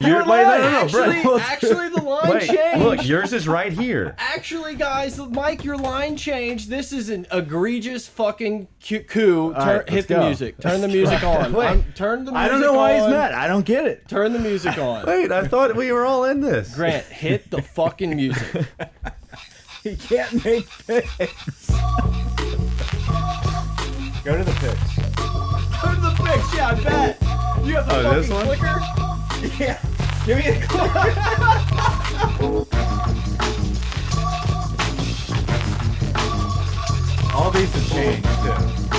You're, wait, no, no, no, Actually, Brett. actually, the line Wait, changed. look, yours is right here. Actually, guys, Mike, your line changed. This is an egregious fucking coup. Turn, right, hit let's the go. music. Turn the music on. Wait. I'm- turn the music I don't know why he's mad. I don't get it. Turn the music on. Wait, I thought we were all in this. Grant, hit the fucking music. He can't make picks. Go to the picks. Go to the fix, yeah, I bet. You have the Oh, fucking this one? clicker? Yeah. Give me a clue. All these have changed too.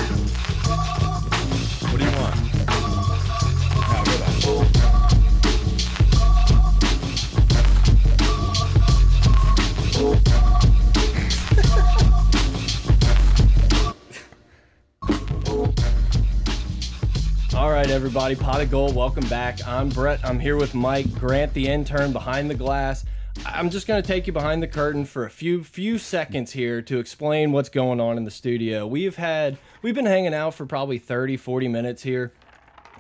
All right, everybody, pot of gold. Welcome back. I'm Brett. I'm here with Mike Grant, the intern behind the glass. I'm just going to take you behind the curtain for a few few seconds here to explain what's going on in the studio. We've had we've been hanging out for probably 30, 40 minutes here,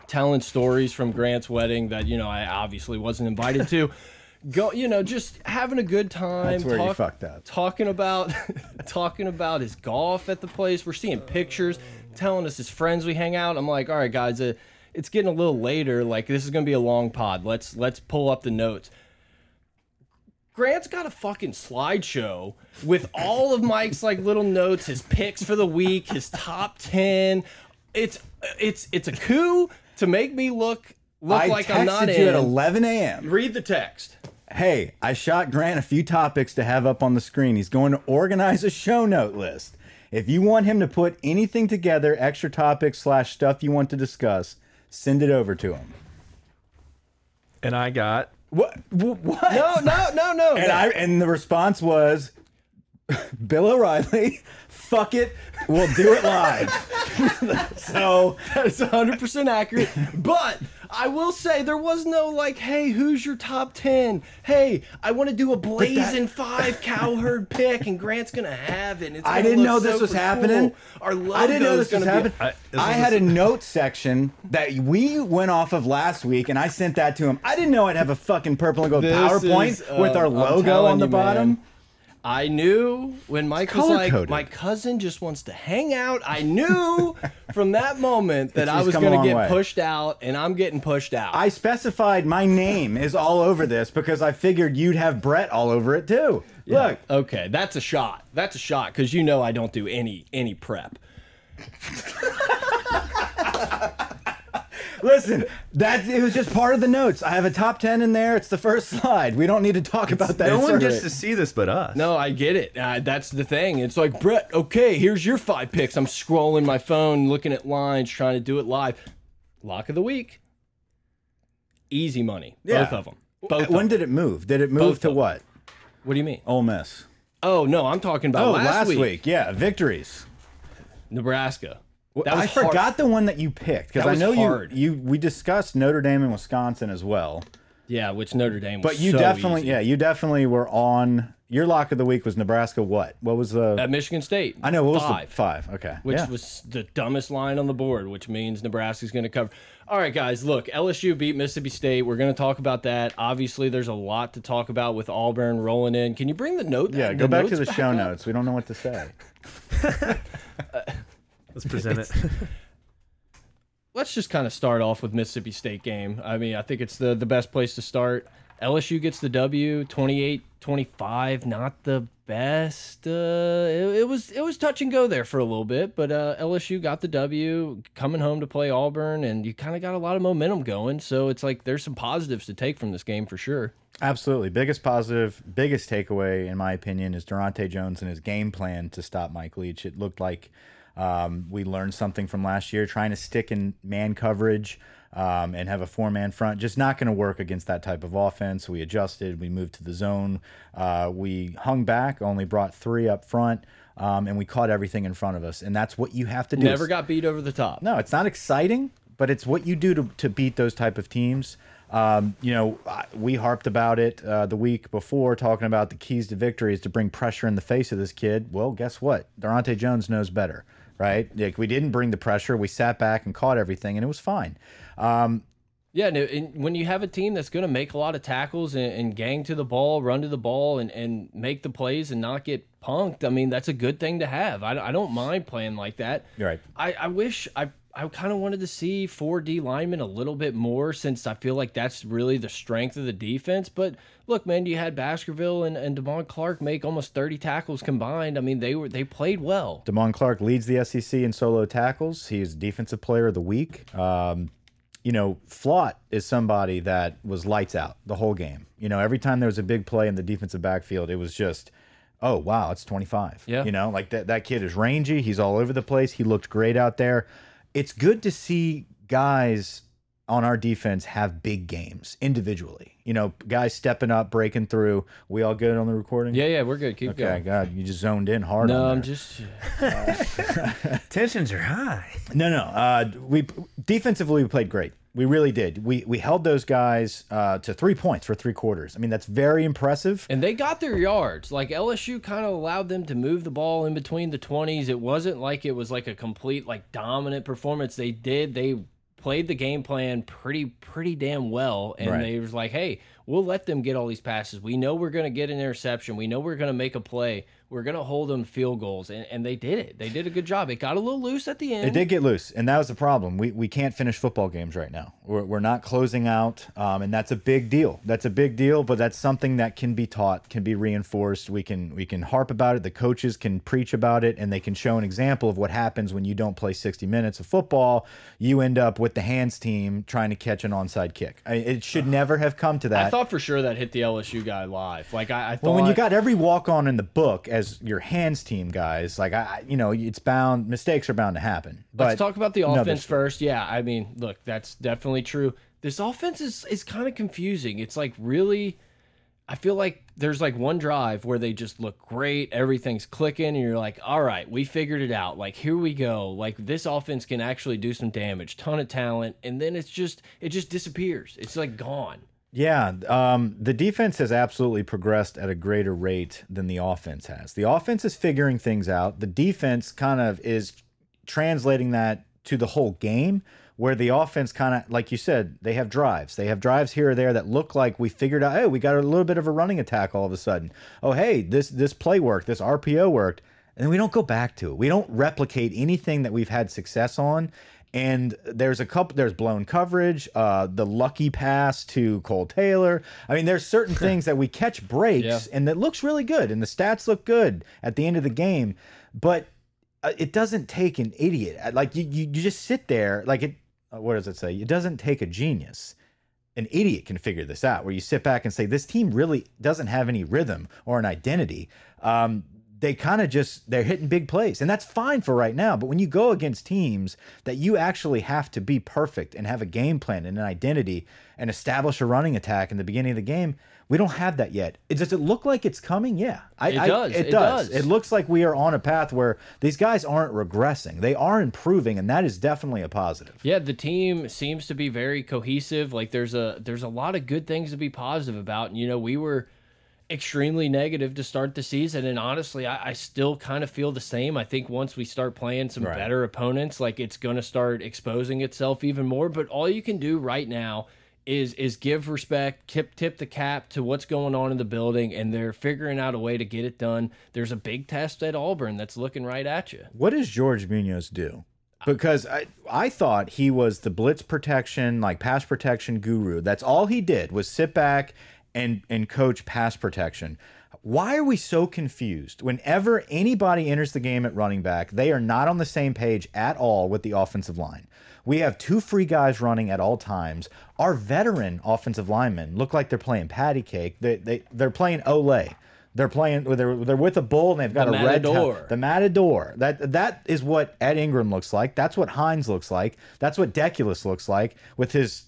telling stories from Grant's wedding that you know I obviously wasn't invited to. Go, you know, just having a good time. That's where you fucked up. Talking about talking about his golf at the place. We're seeing pictures, telling us his friends we hang out. I'm like, all right, guys, uh, it's getting a little later. Like this is gonna be a long pod. Let's let's pull up the notes. Grant's got a fucking slideshow with all of Mike's like little notes, his picks for the week, his top ten. It's it's it's a coup to make me look look I like I'm not you in. at 11 a.m. Read the text. Hey, I shot Grant a few topics to have up on the screen. He's going to organize a show note list. If you want him to put anything together, extra topics slash stuff you want to discuss, send it over to him. And I got. What? What? No, no, no, no. And I and the response was, Bill O'Reilly, fuck it, we'll do it live. so That's 100% accurate. But I will say there was no like, hey, who's your top 10? Hey, I want to do a blazing five cowherd pick, and Grant's going to have it. It's I gonna didn't know this super was happening. Our I didn't know this was gonna be- happening. I- this I was had a- a note section that we went off of last week, and I sent that to him. I didn't know I'd have a fucking purple and gold This PowerPoint is, with uh, our logo on the you, bottom. man. I knew when Mike was like, color-coded. my cousin just wants to hang out. I knew from that moment that It's I was come a going to get way. pushed out, and I'm getting pushed out. I specified my name is all over this because I figured you'd have Brett all over it too. Look, Okay, that's a shot. That's a shot because you know I don't do any any prep. listen, that it was just part of the notes. I have a top ten in there. It's the first slide. We don't need to talk about that. No one alright. gets to see this but us. No, I get it. Uh, that's the thing. It's like Brett. Okay, here's your five picks. I'm scrolling my phone, looking at lines, trying to do it live. Lock of the week. Easy money. Yeah. Both of them. Both. of When 'em. did it move? Did it move Both to what? What do you mean? Ole Miss. Oh no, I'm talking about Oh, last, week. Yeah, victories. Nebraska. That I was hard. forgot the one that you picked because I know hard. you you we discussed Notre Dame and Wisconsin as well. Yeah, which Notre Dame. Was But you so definitely easy. yeah, you definitely were on your lock of the week was Nebraska what? What was the At Michigan State. I know what was five. the five. Okay. which yeah. was the dumbest line on the board, which means Nebraska's going to cover. All right, guys, look, LSU beat Mississippi State. We're going to talk about that. Obviously, there's a lot to talk about with Auburn rolling in. Can you bring the note? yeah, go back to the show up? notes. We don't know what to say. Let's present it. Let's just kind of start off with Mississippi State game. I mean, I think it's the the best place to start. LSU gets the W, 28-25, not the best. Uh, it, it was it was touch and go there for a little bit, but uh, LSU got the W, coming home to play Auburn, and you kind of got a lot of momentum going. So it's like there's some positives to take from this game for sure. Absolutely. Biggest positive, biggest takeaway, in my opinion, is Daronte Jones and his game plan to stop Mike Leach. It looked like um, we learned something from last year, trying to stick in man coverage um, and have a four man front. Just not going to work against that type of offense. We adjusted, we moved to the zone, uh, we hung back, only brought three up front. Um, and we caught everything in front of us, and that's what you have to do. Never got beat over the top. No, it's not exciting, but it's what you do to, to beat those type of teams. Um, you know, we harped about it uh, the week before, talking about the keys to victory is to bring pressure in the face of this kid. Well, guess what? Daronte Jones knows better, right? Like we didn't bring the pressure. We sat back and caught everything, and it was fine. Um, Yeah, no, and when you have a team that's going to make a lot of tackles and, and gang to the ball, run to the ball, and, and make the plays and not get punked, I mean, that's a good thing to have. I, I don't mind playing like that. You're right. I, I wish I I kind of wanted to see four D linemen a little bit more since I feel like that's really the strength of the defense. But look, man, you had Baskerville and, and Damone Clark make almost 30 tackles combined. I mean, they were they played well. Damone Clark leads the SEC in solo tackles. He's defensive player of the week. Um, you know, Flott is somebody that was lights out the whole game. You know, every time there was a big play in the defensive backfield, it was just, oh wow, it's 25. Yeah. You know, like that that kid is rangy. He's all over the place. He looked great out there. It's good to see guys on our defense have big games individually. You know, guys stepping up, breaking through. We all good on the recording? Yeah, yeah, we're good. Keep Okay, going. God, you just zoned in hard. No, on I'm there. just Tensions are high. No, no. Uh, we defensively we played great. We really did. We we held those guys uh, to three points for three quarters. I mean, that's very impressive. And they got their yards. Like LSU kind of allowed them to move the ball in between the 20s. It wasn't like it was like a complete like dominant performance. They did they played the game plan pretty pretty damn well and Right. they was like, "Hey, we'll let them get all these passes. We know we're going to get an interception. We know we're going to make a play. We're going to hold them field goals." And and they did it. They did a good job. It got a little loose at the end. It did get loose, and that was the problem. We we can't finish football games right now. We're we're not closing out, um, and that's a big deal. That's a big deal, but that's something that can be taught, can be reinforced. We can we can harp about it. The coaches can preach about it, and they can show an example of what happens when you don't play 60 minutes of football. You end up with the hands team trying to catch an onside kick. I, it should never have come to that. I thought for sure that hit the LSU guy live. Like I, I thought Well, when you got every walk on in the book as your hands team guys, like I, you know, it's bound mistakes are bound to happen. But Let's talk about the offense first. Yeah, I mean, look, that's definitely true. This offense is is kind of confusing. It's like really I feel like there's like one drive where they just look great, everything's clicking and you're like, "All right, we figured it out. Like here we go. Like this offense can actually do some damage. Ton of talent." And then it's just it just disappears. It's like gone. Yeah, um, the defense has absolutely progressed at a greater rate than the offense has. The offense is figuring things out. The defense kind of is translating that to the whole game, where the offense kind of, like you said, they have drives. They have drives here or there that look like we figured out. Hey, we got a little bit of a running attack all of a sudden. Oh, hey, this this play worked. This RPO worked, and then we don't go back to it. We don't replicate anything that we've had success on. And there's a couple. There's blown coverage. Uh, the lucky pass to Kole Taylor. I mean, there's certain things that we catch breaks, Yeah. and that looks really good, and the stats look good at the end of the game. But uh, it doesn't take an idiot. Uh, Like you, you, you just sit there. Like it. Uh, what does it say? It doesn't take a genius. An idiot can figure this out. Where you sit back and say, this team really doesn't have any rhythm or an identity. Um, they kind of just they're hitting big plays, and that's fine for right now. But when you go against teams that you actually have to be perfect and have a game plan and an identity and establish a running attack in the beginning of the game, we don't have that yet. It, does it look like it's coming? Yeah, I, It I- does. It, It does. does. It looks like we are on a path where these guys aren't regressing; they are improving, and that is definitely a positive. Yeah, the team seems to be very cohesive. Like there's a there's a lot of good things to be positive about. And you know, we were extremely negative to start the season, and honestly, I, I still kind of feel the same. I think once we start playing some Right. better opponents, like it's gonna start exposing itself even more. But all you can do right now is is give respect, tip tip the cap to what's going on in the building, and they're figuring out a way to get it done. There's a big test at Auburn that's looking right at you. What does George Munoz do? Because I I thought he was the blitz protection, like pass protection guru. That's all he did was sit back and and coach pass protection. Why are we so confused? Whenever anybody enters the game at running back, they are not on the same page at all with the offensive line. We have two free guys running at all times. Our veteran offensive linemen look like they're playing patty cake. They, they, they're playing Olay. They're playing. They're, they're with a bull and they've got The a red. Matador. towel. The Matador. That that is what Ed Ingram looks like. That's what Hines looks like. That's what Deculus looks like with his,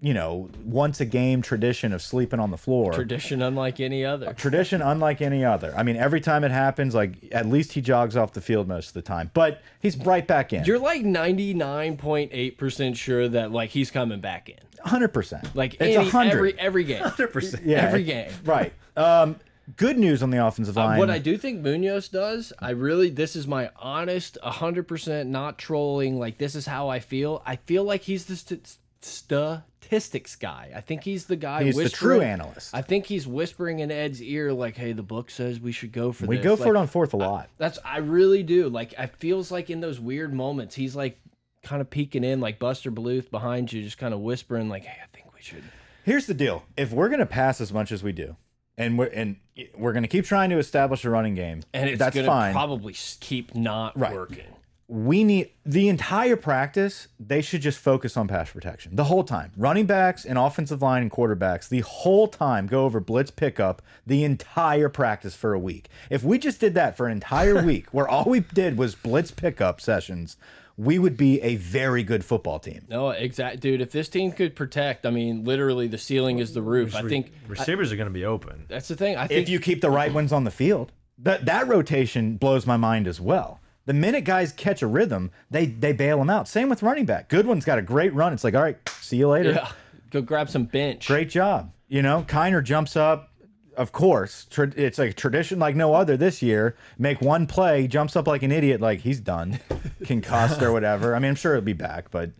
you know, once a game tradition of sleeping on the floor. Tradition unlike any other. tradition unlike any other. I mean, every time it happens, like at least he jogs off the field most of the time, but he's right back in. You're like 99.8% sure that like he's coming back in. 100%. Like it's any, 100. every every game. 100%. yeah, every game. Right. Um, good news on the offensive line. Uh, what I do think Munoz does, I really this is my honest 100% not trolling like this is how I feel. I feel like he's the st statistics guy. I think he's the guy. He's the true analyst. I think he's whispering in Ed's ear, like, "Hey, the book says we should go for we this." go for Like, it on fourth a lot. That's I really do. Like, I feels like in those weird moments, he's like kind of peeking in, like Buster Bluth behind you, just kind of whispering, like, "Hey, I think we should." Here's the deal: if we're gonna pass as much as we do, and we're and we're gonna keep trying to establish a running game, And it's that's gonna fine. probably keep not Right. working. We need the entire practice. They should just focus on pass protection the whole time. Running backs and offensive line and quarterbacks the whole time go over blitz pickup the entire practice for a week. If we just did that for an entire week, where all we did was blitz pickup sessions, we would be a very good football team. No, exact, dude. If this team could protect, I mean, literally, the ceiling is the roof. I think receivers are going to be open. that's the thing. I think If you keep the right ones on the field, that that rotation blows my mind as well. The minute guys catch a rhythm, they they bail them out. Same with running back. Good one's got a great run. It's like, all right, see you later. yeah, go grab some bench. Great job. You know, Kiner jumps up. Of course, it's a tradition like no other this year. Make one play, jumps up like an idiot, like he's done, concussed or whatever. I mean, I'm sure he'll be back, but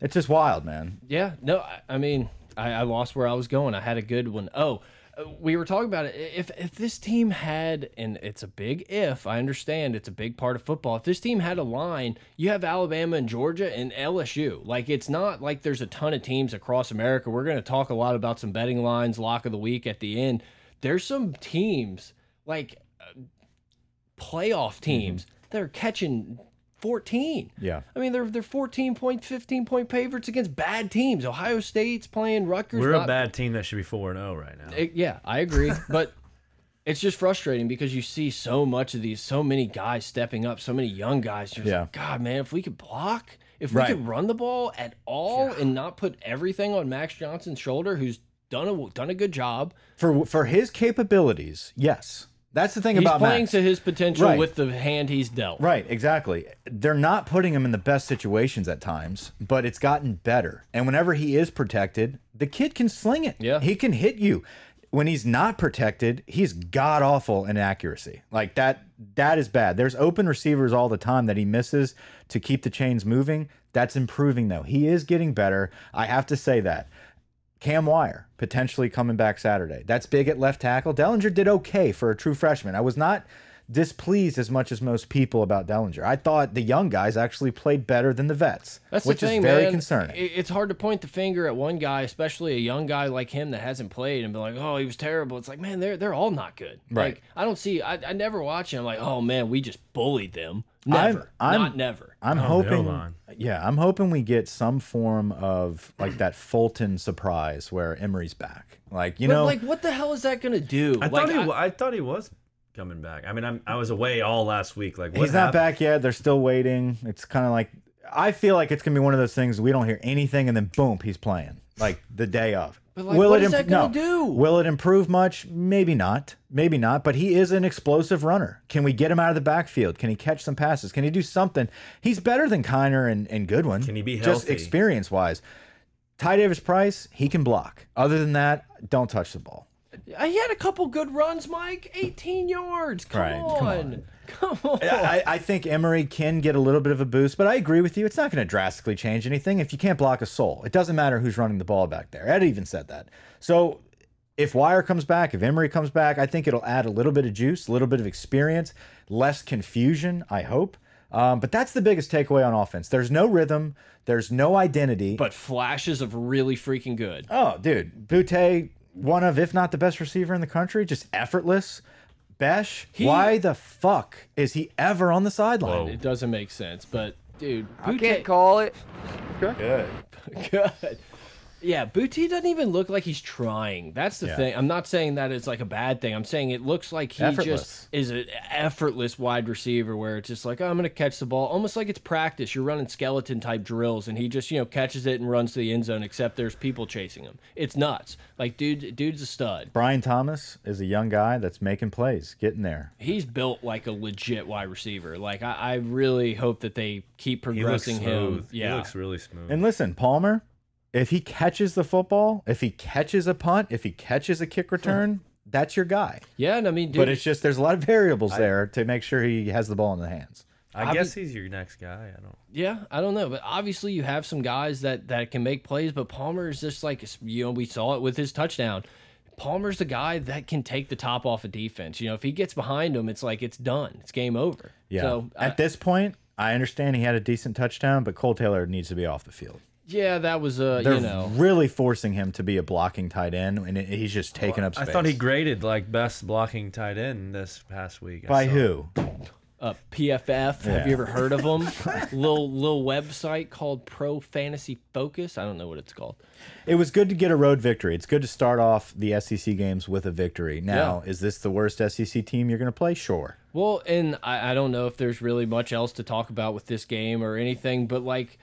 it's just wild, man. Yeah, no, I, I mean, I, I lost where I was going. I had a good one. Oh, we were talking about it. If if this team had, and it's a big if, I understand it's a big part of football. If this team had a line, you have Alabama and Georgia and LSU. Like it's not like there's a ton of teams across America. We're going to talk a lot about some betting lines, lock of the week at the end. There's some teams like uh, playoff teams that are catching 14. Yeah. I mean, they're they're 14 point, 15 point favorites against bad teams. Ohio State's playing Rutgers. We're a bad team that should be four and zero right now. It- yeah, I agree, but it's just frustrating because you see so much of these, so many guys stepping up, so many young guys. You're just Yeah. like, God, man, if we could block, if we Right. could run the ball at all and not put everything on Max Johnson's shoulder, who's done a done a good job. For for his capabilities, yes. That's the thing He's about playing Max. to his potential Right. with the hand he's dealt. Right, exactly. They're not putting him in the best situations at times, but it's gotten better. And whenever he is protected, the kid can sling it. Yeah. He can hit you. When he's not protected, he's god awful in accuracy. Like that that is bad. There's open receivers all the time that he misses to keep the chains moving. That's improving though. He is getting better. I have to say that. Cam Wire potentially coming back Saturday. That's big at left tackle. Dellinger did okay for a true freshman. I was not displeased as much as most people about Dellinger. I thought the young guys actually played better than the vets, That's which the thing, is very man. concerning. It's hard to point the finger at one guy, especially a young guy like him that hasn't played, and be like, "Oh, he was terrible." It's like, man, they're they're all not good. Right. Like, I don't see. I, I never watch him. Like, oh man, we just bullied them. Never. I'm- not never. I'm Oh, hoping, hold yeah, I'm hoping we get some form of like that Fulton surprise where Emery's back. Like you but know, like, what the hell is that gonna do? I like, thought he. I- I, thought he was coming back. I mean, I'm, I was away all last week. Like, what he's not back yet. They're still waiting. It's kind of like I feel like it's gonna be one of those things we don't hear anything and then boom, he's playing like the day of. But, like, what is that gonna do? Will it improve much? Maybe not. Maybe not. But he is an explosive runner. Can we get him out of the backfield? Can he catch some passes? Can he do something? He's better than Kiner and, and Goodwin. Can he be healthy? Just experience wise. Ty Davis Price, he can block. Other than that, don't touch the ball. he had a couple good runs, Mike. 18 yards. Come Right, on. come Come on. I, I think Emery can get a little bit of a boost, but I agree with you. It's not going to drastically change anything if you can't block a soul. It doesn't matter who's running the ball back there. Ed even said that. So if Wire comes back, if Emery comes back, I think it'll add a little bit of juice, a little bit of experience, less confusion, I hope. Um, but that's the biggest takeaway on offense. There's no rhythm, there's no identity. But flashes of really freaking good. Oh, dude, Boutte, one of, if not the best receiver in the country, just effortless. Besh, why the fuck is he ever on the sideline? It doesn't make sense, but dude, I Boutte- can't call it. Good. Good. Yeah, Boutte doesn't even look like he's trying. That's the Yeah. thing. I'm not saying that it's like a bad thing. I'm saying it looks like he Effortless. just is an effortless wide receiver where it's just like, oh, I'm going to catch the ball. Almost like it's practice. You're running skeleton type drills and he just, you know, catches it and runs to the end zone, except there's people chasing him. It's nuts. Like, dude, dude's a stud. Brian Thomas is a young guy that's making plays, getting there. He's built like a legit wide receiver. Like, I, I really hope that they keep He looks progressing him. Yeah. He looks really smooth. And listen, Palmer, if he catches the football, if he catches a punt, if he catches a kick return, that's your guy. yeah, and I mean, dude, But it's just there's a lot of variables there to make sure he has the ball in the hands. I Obvi- guess he's your next guy. I don't. Yeah, I don't know, but obviously you have some guys that that can make plays, but Palmer is just like you know we saw it with his touchdown. Palmer's the guy that can take the top off of defense. You know, if he gets behind him, it's like it's done. It's game over. Yeah. So I- At this point, I understand he had a decent touchdown, but Kole Taylor needs to be off the field. Yeah, that was uh, They're you know, really forcing him to be a blocking tight end, and it, he's just taking up I space. thought he graded like best blocking tight end this past week. I by saw. who? uh, PFF. Have you ever heard of them? little little website called Pro Fantasy Focus. I don't know what it's called. It was good to get a road victory. It's good to start off the SEC games with a victory. Now, is this the worst SEC team you're going to play? Sure. Well, and I, I don't know if there's really much else to talk about with this game or anything, but like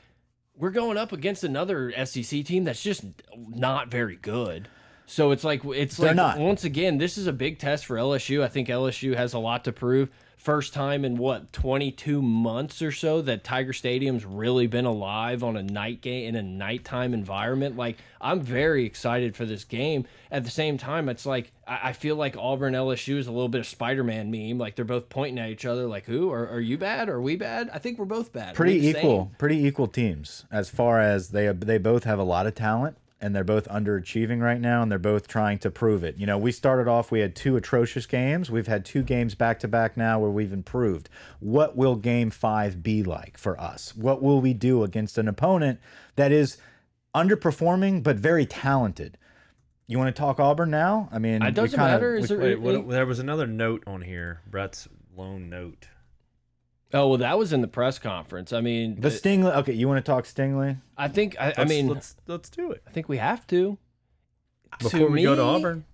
we're going up against another SEC team that's just not very good. So it's like it's They're like not. once again, this is a big test for LSU. I think LSU has a lot to prove. First time in what 22 months or so that Tiger Stadium's really been alive on a night game in a nighttime environment. Like I'm very excited for this game. At the same time, it's like I, I feel like Auburn LSU is a little bit of Spider-Man meme. Like they're both pointing at each other. Like who are, are you bad? Are we bad? I think we're both bad. Pretty equal, same? pretty equal teams as far as they they both have a lot of talent and they're both underachieving right now and they're both trying to prove it. You know, we started off we had two atrocious games. We've had two games back to back now where we've improved. What will game 5 be like for us? What will we do against an opponent that is underperforming but very talented? You want to talk Auburn now? I mean, It doesn't kinda- matter. Is there, Wait, what, there was another note on here. Brett's lone note. Oh well, that was in the press conference. I mean, The Stingley. Okay, you want to talk Stingley? I think I, I Let's- mean let's let's do it I think we have to. before we go to Auburn.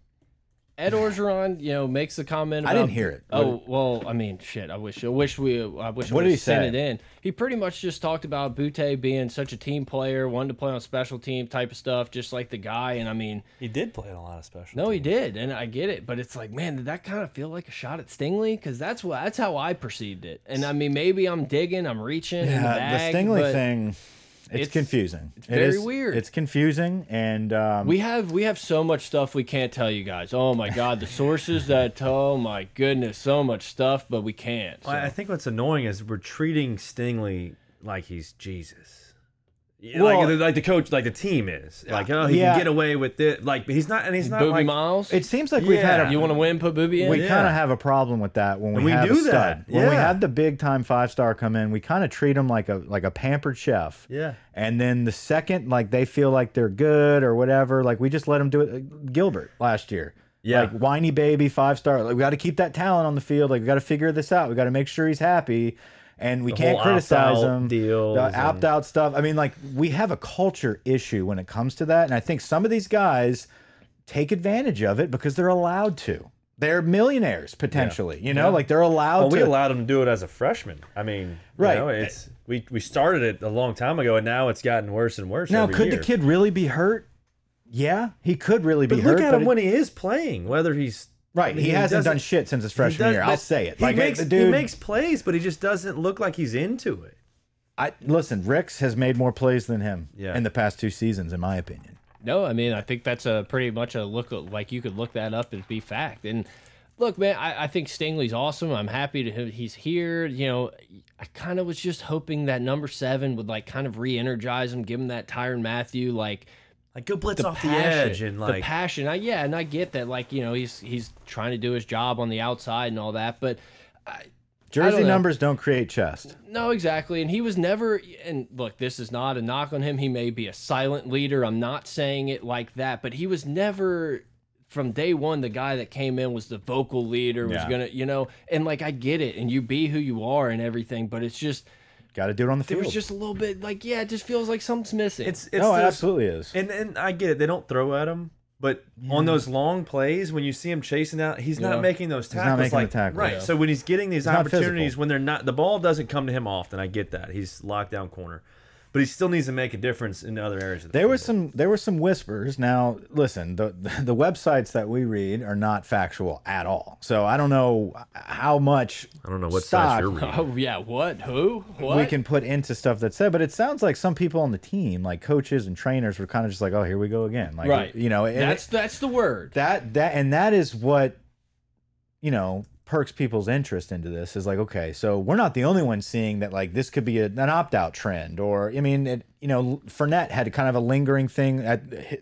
Ed Orgeron, you know, makes a comment. I didn't hear it. Oh well, I mean, shit. I wish. I wish we. I wish. What we did he sent say? it in. He pretty much just talked about Boutte being such a team player, wanted to play on special team type of stuff, just like the guy. And I mean, He did play in a lot of special. no, he did, and I get it. But it's like, man, did that kind of feel like a shot at Stingley? Because that's what that's how I perceived it. And I mean, maybe I'm digging, I'm reaching in the Yeah, bag. the Stingley but thing, it's, it's- confusing. It's very weird. It's confusing, and um, We have we have so much stuff we can't tell you guys. Oh my god, the sources that oh my goodness, so much stuff, but we can't. Well, I so. think what's annoying is we're treating Stingley like he's Jesus. Well- like, like the coach, like the team is. Like, oh, he Yeah. can get away with it. Like, he's not, and he's not Booby like. Miles. it seems like we've had a you want to win? Put Booby in. we Yeah. kind of have a problem with that when we, we have do a stud. that, When we have the big time five star come in, we kind of treat them like a like a pampered chef. Yeah. And then the second, like they feel like they're good or whatever, like we just let them do it. Gilbert last year. Yeah. Like whiny baby five star. Like we got to keep that talent on the field. Like we got to figure this out. We got to make sure he's happy. And we The can't criticize opt-out deals the opt out stuff. I mean, like we have a culture issue when it comes to that, and I think some of these guys take advantage of it because they're allowed to. They're millionaires potentially. You know, Yeah. like they're allowed Well, we allowed them to do it as a freshman. I mean, Right. You know, it's we we started it a long time ago, and now it's gotten worse and worse. now, could year. the kid really be hurt? Yeah, he could really be But hurt. look at him it- when he is playing. Whether he's right, I mean, he, hasn't done shit since his freshman does- year. I'll say it. He Like makes dude, he makes plays, but he just doesn't look like he's into it. I listen. Ricks has made more plays than him Yeah. in the past two seasons, in my opinion. No, I mean I think that's a pretty much a look like you could look that up and be fact. And look, man, I, I think Stingley's awesome. I'm happy to he's here. You know, I kind of was just hoping that number seven would like kind of re-energize him, give him that Tyrann Mathieu like Like go blitz off passion, the edge and like the like passion. I, yeah, and I get that. Like you know, he's he's trying to do his job on the outside and all that, but. Jersey know. numbers don't create chest. No, exactly. And he was never. And look, this is not a knock on him. He may be a silent leader. I'm not saying it like that, but he was never. From day one, the guy that came in was the vocal leader. Was Yeah. gonna, you know, and like I get it, and you be who you are and everything, but it's just Got to do it on the there field. was just a little bit like yeah, it just feels like something's missing. it's it's no, it absolutely is. And and I get it. They don't throw at him, but on those long plays, when you see him chasing out, he's Yeah. not making those not tackles. making the like tackles. right. Yeah. So when he's getting these not opportunities, when they're not, the ball doesn't come to him often. I get that. He's lockdown corner, but he still needs to make a difference in other areas. Of the There were field. some there were some whispers. Now, listen, the the websites that we read are not factual at all. So I don't know how much I don't know what stock size you're reading. oh yeah, what who what? we can put into stuff that's said, but it sounds like some people on the team, like coaches and trainers, were kind of just like, "Oh, here we go again." Like, right. You know, and that's that's the word. that that and that is what you know perks people's interest into this is like, okay, so we're not the only ones seeing that like this could be a, an opt out trend, or I mean, it, you know, Fournette had kind of a lingering thing at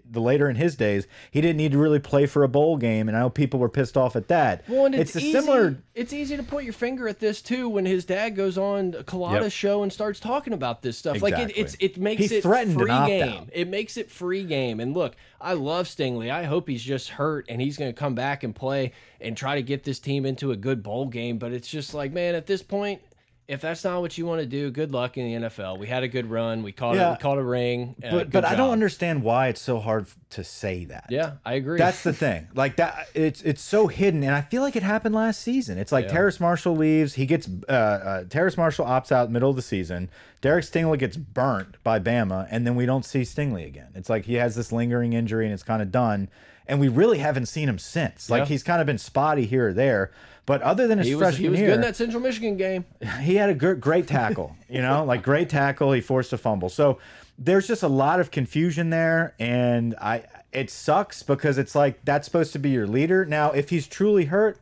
the later in his days. He didn't need to really play for a bowl game, and I know people were pissed off at that. Well, and it's, a easy, similar. It's easy to point your finger at this too when his dad goes on Culotta's Yep. show and starts talking about this stuff. Like it, it's it makes He it threatened free game. It makes it free game. And look, I love Stingley. I hope he's just hurt and he's going to come back and play and try to get this team into a good bowl game. But it's just like, man, at this point. If that's not what you want to do, good luck in the NFL. We had a good run. We caught it. Yeah. We caught a ring. uh, but I don't understand why it's so hard to say that. Yeah, I agree. That's the thing. Like that, it's it's so hidden, and I feel like it happened last season. It's like Yeah. Terrace Marshall leaves, he gets uh, uh Terrace Marshall opts out middle of the season. Derek Stingley gets burnt by Bama, and then we don't see Stingley again. It's like he has this lingering injury, and it's kind of done. And we really haven't seen him since. Like Yeah. he's kind of been spotty here or there. But other than his he was, freshman he was year, good in that Central Michigan game. he had a great tackle, you know, like great tackle. He forced a fumble. So there's just a lot of confusion there, and I it sucks because it's like that's supposed to be your leader. Now, if he's truly hurt,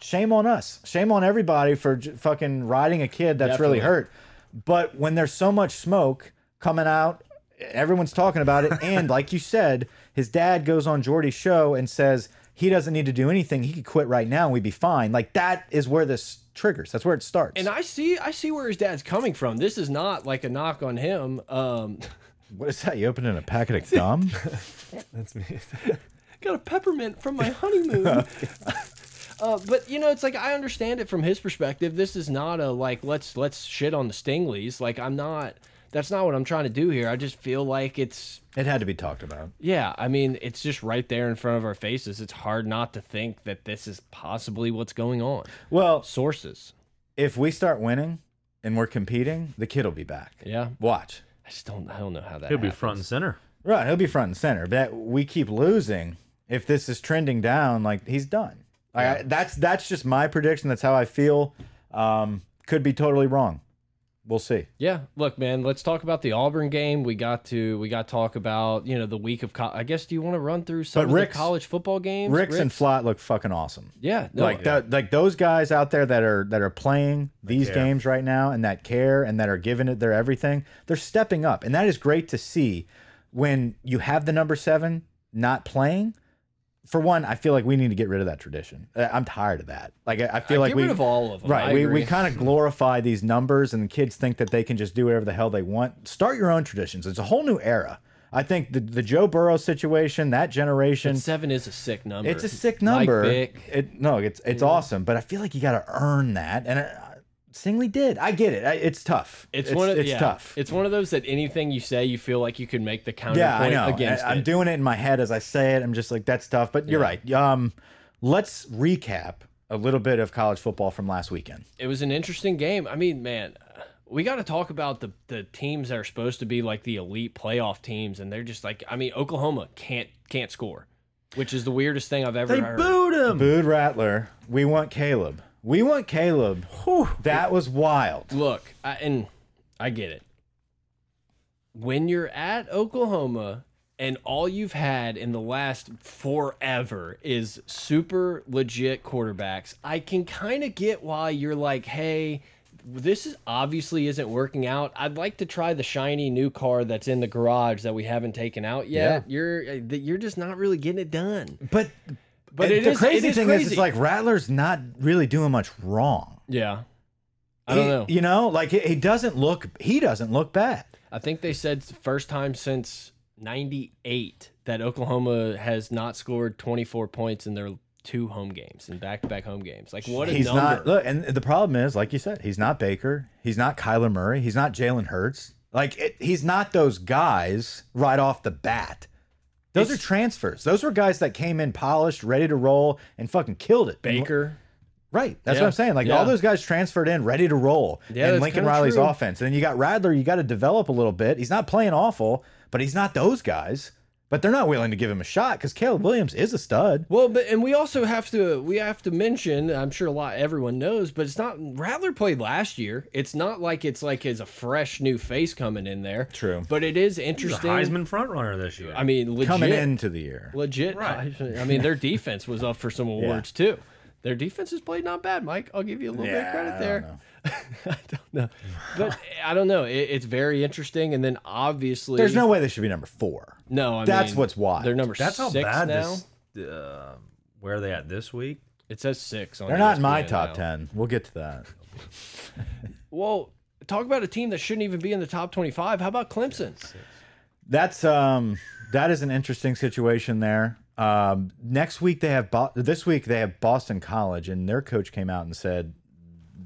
shame on us, shame on everybody for j fucking riding a kid that's really hurt. But when there's so much smoke coming out, everyone's talking about it, and like you said, his dad goes on Jordy's show and says he doesn't need to do anything. He could quit right now and we'd be fine. Like that is where this triggers. That's where it starts. And I see, I see where his dad's coming from. This is not like a knock on him. Um, What is that? You opening a packet of gum? That's me. got a peppermint from my honeymoon. uh, but you know, it's like I understand it from his perspective. This is not a like let's let's shit on the Stingleys. Like I'm not. That's not what I'm trying to do here. I just feel like it's it had to be talked about. yeah. I mean, it's just right there in front of our faces. It's hard not to think that this is possibly what's going on. Well, Sources. if we start winning and we're competing, the kid will be back. Yeah. Watch. I just don't. I don't know how that. He'll be front and center. Right, he'll be front and center. But we keep losing. If this is trending down, like he's done. Like, I, that's that's just my prediction. That's how I feel. Um, could be totally wrong. We'll see. Yeah, look, man. Let's talk about the Auburn game. We got to we got to talk about you know the week of. Co I guess do you want to run through some But of Rick's- the college football games? Ricks and Flott look fucking awesome. yeah, no, like that, like those guys out there that are that are playing these games right now and that care and that are giving it their everything. They're stepping up, and that is great to see. When you have the number seven not playing, for one, I feel like we need to get rid of that tradition. Uh, I'm tired of that. Like I I feel like get we rid of all of them. Right. I we, we kind of glorify these numbers, and the kids think that they can just do whatever the hell they want. Start your own traditions. It's a whole new era. I think the the Joe Burrow situation, that generation, seven is a sick number. it's a sick Mike number. Vick. It no, it's it's awesome, but I feel like you got to earn that, and uh, Stingley did. I get it. I, it's tough. It's, one of it's yeah, tough. It's one of those that anything you say, you feel like you could make the counterpoint yeah, I know. against I, am it. doing it in my head as I say it. I'm just like that's tough, but you're right. Um, let's recap a little bit of college football from last weekend. it was an interesting game. I mean, man, we got to talk about the the teams that are supposed to be like the elite playoff teams, and they're just like, I mean, Oklahoma can't can't score, which is the weirdest thing I've ever They heard. booed him. Booed Rattler. We want Caleb. We want Caleb. Whew, that was wild. Look, I, and I get it. When you're at Oklahoma and all you've had in the last forever is super legit quarterbacks, I can kind of get why you're like, hey, this is obviously isn't working out. I'd like to try the shiny new car that's in the garage that we haven't taken out yet. You're uh, you're just not really getting it done. But But it the is- crazy it is thing is, it's like Rattler's not really doing much wrong. Yeah. I don't He- know. You know, like he, he doesn't look. He doesn't look bad. I think they said the first time since 98 that Oklahoma has not scored 24 points in their two home games and back-to-back home games. Like what a he's number. not. Look, and the problem is, like you said, he's not Baker. He's not Kyler Murray. He's not Jalen Hurts. Like it, he's not those guys right off the bat. Those are transfers. Those were guys that came in polished, ready to roll, and fucking killed it. Baker. Right. That's Yeah. what I'm saying. Like Yeah. all those guys transferred in, ready to roll. Yeah, and Lincoln Riley's true. offense. And then you got Rattler, you got to develop a little bit. He's not playing awful, but he's not those guys. But they're not willing to give him a shot because Caleb Williams is a stud. Well, but and we also have to we have to mention. I'm sure a lot everyone knows, but it's not Rattler played last year. It's not like it's like as a fresh new face coming in there. True. but it is He's a interesting. Heisman frontrunner this year. I mean, legit Coming into the year. legit. Right. I mean, their defense was up for some awards too. Their defense has played not bad, Mike. I'll give you a little bit of Yeah, credit I there. don't know. I don't know, but I don't know. It, it's very interesting. And then obviously, There's no way they should be number four. no. I That's mean, what's wild. They're number That's how bad now. this. Uh, where are they at this week? It says six. On They're not in my top now. ten. We'll get to that. Well, talk about a team that shouldn't even be in the top twenty-five. How about Clemson? That's um that is an interesting situation there. Um, next week they have Bo this week they have Boston College, and their coach came out and said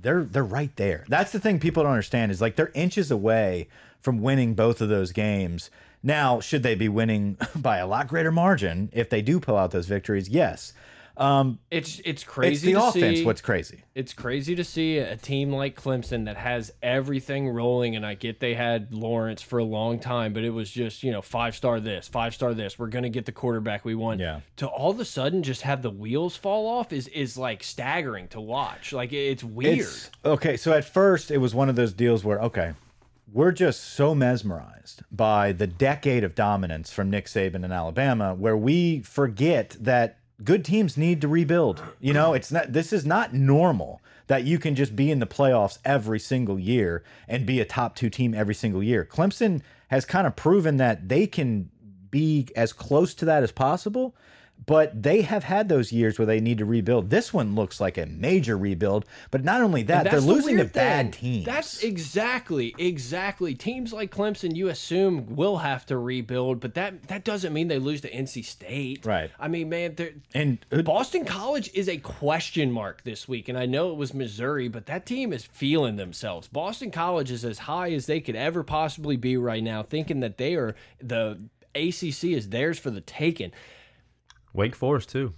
they're they're right there. That's the thing people don't understand is like they're inches away from winning both of those games. Now, should they be winning by a lot greater margin if they do pull out those victories? Yes. Um, It's it's it's crazy the to offense. see. What's crazy? it's crazy to see a team like Clemson that has everything rolling. And I get they had Lawrence for a long time, but it was just, you know, five star this, five star this. We're going to get the quarterback we want. Yeah. To all of a sudden just have the wheels fall off is, is like staggering to watch. Like it's weird. It's, okay, so at first it was one of those deals where okay, we're just so mesmerized by the decade of dominance from Nick Saban in Alabama, where we forget that good teams need to rebuild. You know, it's not. This is not normal that you can just be in the playoffs every single year and be a top two team every single year. Clemson has kind of proven that they can be as close to that as possible. But they have had those years where they need to rebuild. This one looks like a major rebuild. But not only that, they're That's the losing to bad teams. That's exactly, exactly. Teams like Clemson, you assume will have to rebuild, but that that doesn't mean they lose to NC State. Right. I mean, man, and uh, Boston College is a question mark this week, and I know it was Missouri, but that team is feeling themselves. Boston College is as high as they could ever possibly be right now, thinking that they are the ACC is theirs for the taking. Wake Forest too.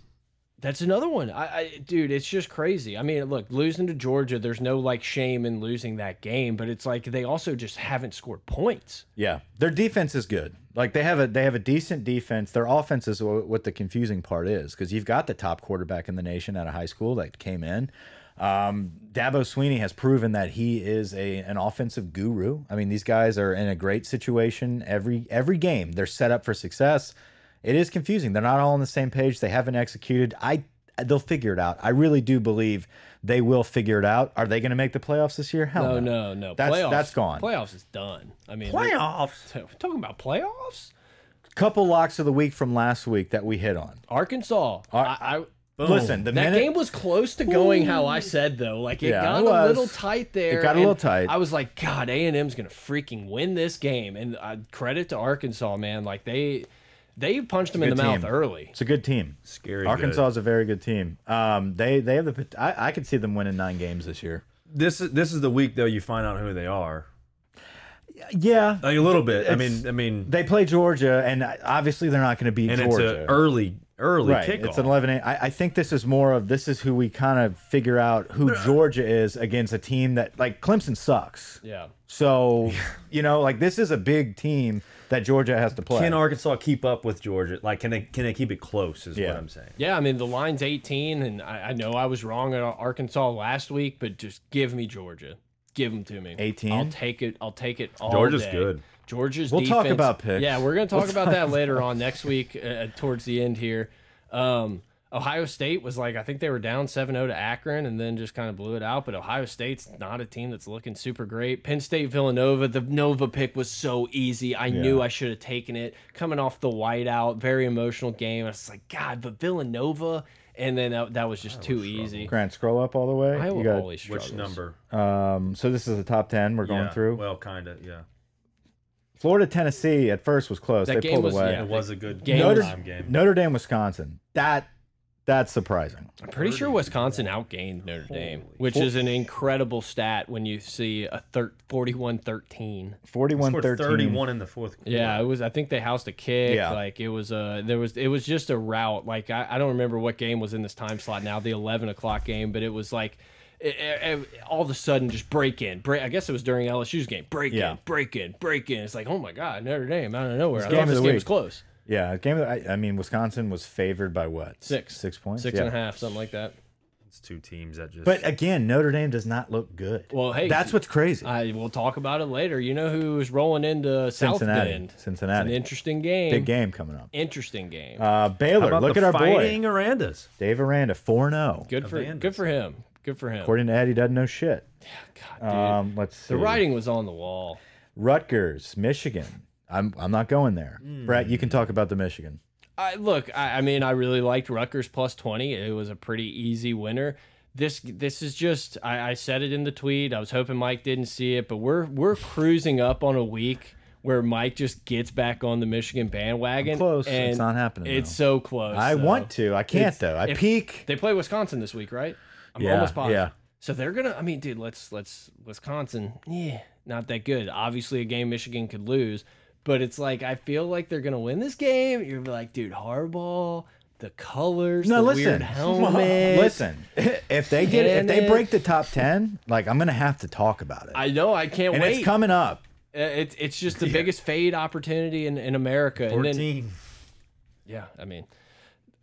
That's another one. I, I dude, it's just crazy. I mean, look, losing to Georgia, there's no like shame in losing that game, but it's like they also just haven't scored points. yeah, their defense is good. Like they have a they have a decent defense. Their offense is what the confusing part is because you've got the top quarterback in the nation out of high school that came in. Um, Dabo Swinney has proven that he is a an offensive guru. I mean, these guys are in a great situation every every game. They're set up for success. It is confusing. They're not all on the same page. They haven't executed. I they'll figure it out. I really do believe they will figure it out. Are they going to make the playoffs this year? Hell No, no. no, no. That's playoffs, that's gone. Playoffs is done. I mean, Playoffs. we're talking about playoffs. Couple locks of the week from last week that we hit on. Arkansas. I, I, Listen, the that minute game was close to going how I said though. Like it Yeah, got it a little tight there. It got a little tight. I was like, God, A and M's gonna freaking win this game. And uh, credit to Arkansas, man. Like they they punched them in the good mouth early. it's a good team. Scary. Arkansas good. is a very good team. Um, they they have the. I, I could see them winning nine games this year. This is this is the week though you find out who they are. Yeah, Like a little bit. I mean, I mean, they play Georgia, and obviously they're not going to beat and Georgia. it's an early early right, kickoff. it's an 11 I, I think this is more of this is who we kind of figure out who Georgia is against a team that like Clemson sucks. Yeah. So you know, like this is a big team that Georgia has to play. Can Arkansas keep up with Georgia? Like, can they can they keep it close? Is Yeah. what I'm saying. Yeah, I mean the line's 18, and I, I know I was wrong at Arkansas last week, but just give me Georgia, give them to me. 18? I'll take it. I'll take it. All Georgia's day. good. Georgia's. We'll talk about picks. Yeah, we're gonna talk We'll about talk that later on next week, uh, towards the end here. Um, Ohio State was like I think they were down 7-0 to Akron, and then just kind of blew it out. But Ohio State's not a team that's looking super great. Penn State Villanova, the Nova pick was so easy. I knew I should have taken it. Coming off the whiteout, very emotional game. I was like, God, but Villanova, and then that, that was just too easy. Grant, scroll up all the way. Iowa You got- always Which struggles. number? um, so this is the top ten we're going Yeah, through. Well, kind of. Yeah. Florida, Tennessee at first was close. That they game pulled was- away. yeah. It was a good Game Notre, time game. Notre Dame, Wisconsin. That that's surprising. I'm pretty sure Wisconsin outgained Notre Dame, which is an incredible stat when you see a 41-13. 41 Scored 13. 31 in the fourth quarter. Yeah, it was. I think they housed a kick. Yeah. Like it was a. There was. It was just a route. Like I, I don't remember what game was in this time slot now. The eleven o'clock game, but it was like. It, it- all of a sudden, just break in. Break. I guess it was during LSU's game. Break Yeah. in. Break in. Break in. It's like, oh my God, Notre Dame out of nowhere. I game thought of this the game week. was close. Yeah, game. Of the, I, I mean, Wisconsin was favored by what? Six. Six points. Six yeah. and a half, something like that. It's two teams that just. But again, Notre Dame does not look good. Well, hey, that's what's crazy. I will talk about it later. You know who's rolling into South Cincinnati. Bend? It's Cincinnati. an interesting game. Big game coming up. Interesting game. Uh, How Baylor, about look the at our boy fighting Arandas. Dave Aranda, four oh. 0 good for Arandas. good for him. Good for him. According to Ed, he doesn't know shit. Yeah, God, dude. Um, let's see. the writing was on the wall. Rutgers, Michigan. I'm I'm not going there. Hmm. Brett, you can talk about the Michigan. I, look, I, I mean, I really liked Rutgers plus twenty. It was a pretty easy winner. This this is just I, I said it in the tweet. I was hoping Mike didn't see it, but we're we're cruising up on a week where Mike just gets back on the Michigan bandwagon. close. It's not happening, It's though. so close. I though. want to. I can't It's- though. I peak. They play Wisconsin this week, right? I'm Yeah, almost positive. yeah. So they're gonna. I mean, dude, let's let's Wisconsin. Yeah, not that good. Obviously, a game Michigan could lose, but it's like I feel like they're gonna win this game. You're like, dude, Harbaugh, the colors, No, the listen. weird helmet. listen. If they get if they break the top ten, like I'm gonna have to talk about it. I know. I can't wait. and wait. it's coming up. Uh, It's it's just the biggest fade opportunity in in America. And then, 14. Yeah, I mean,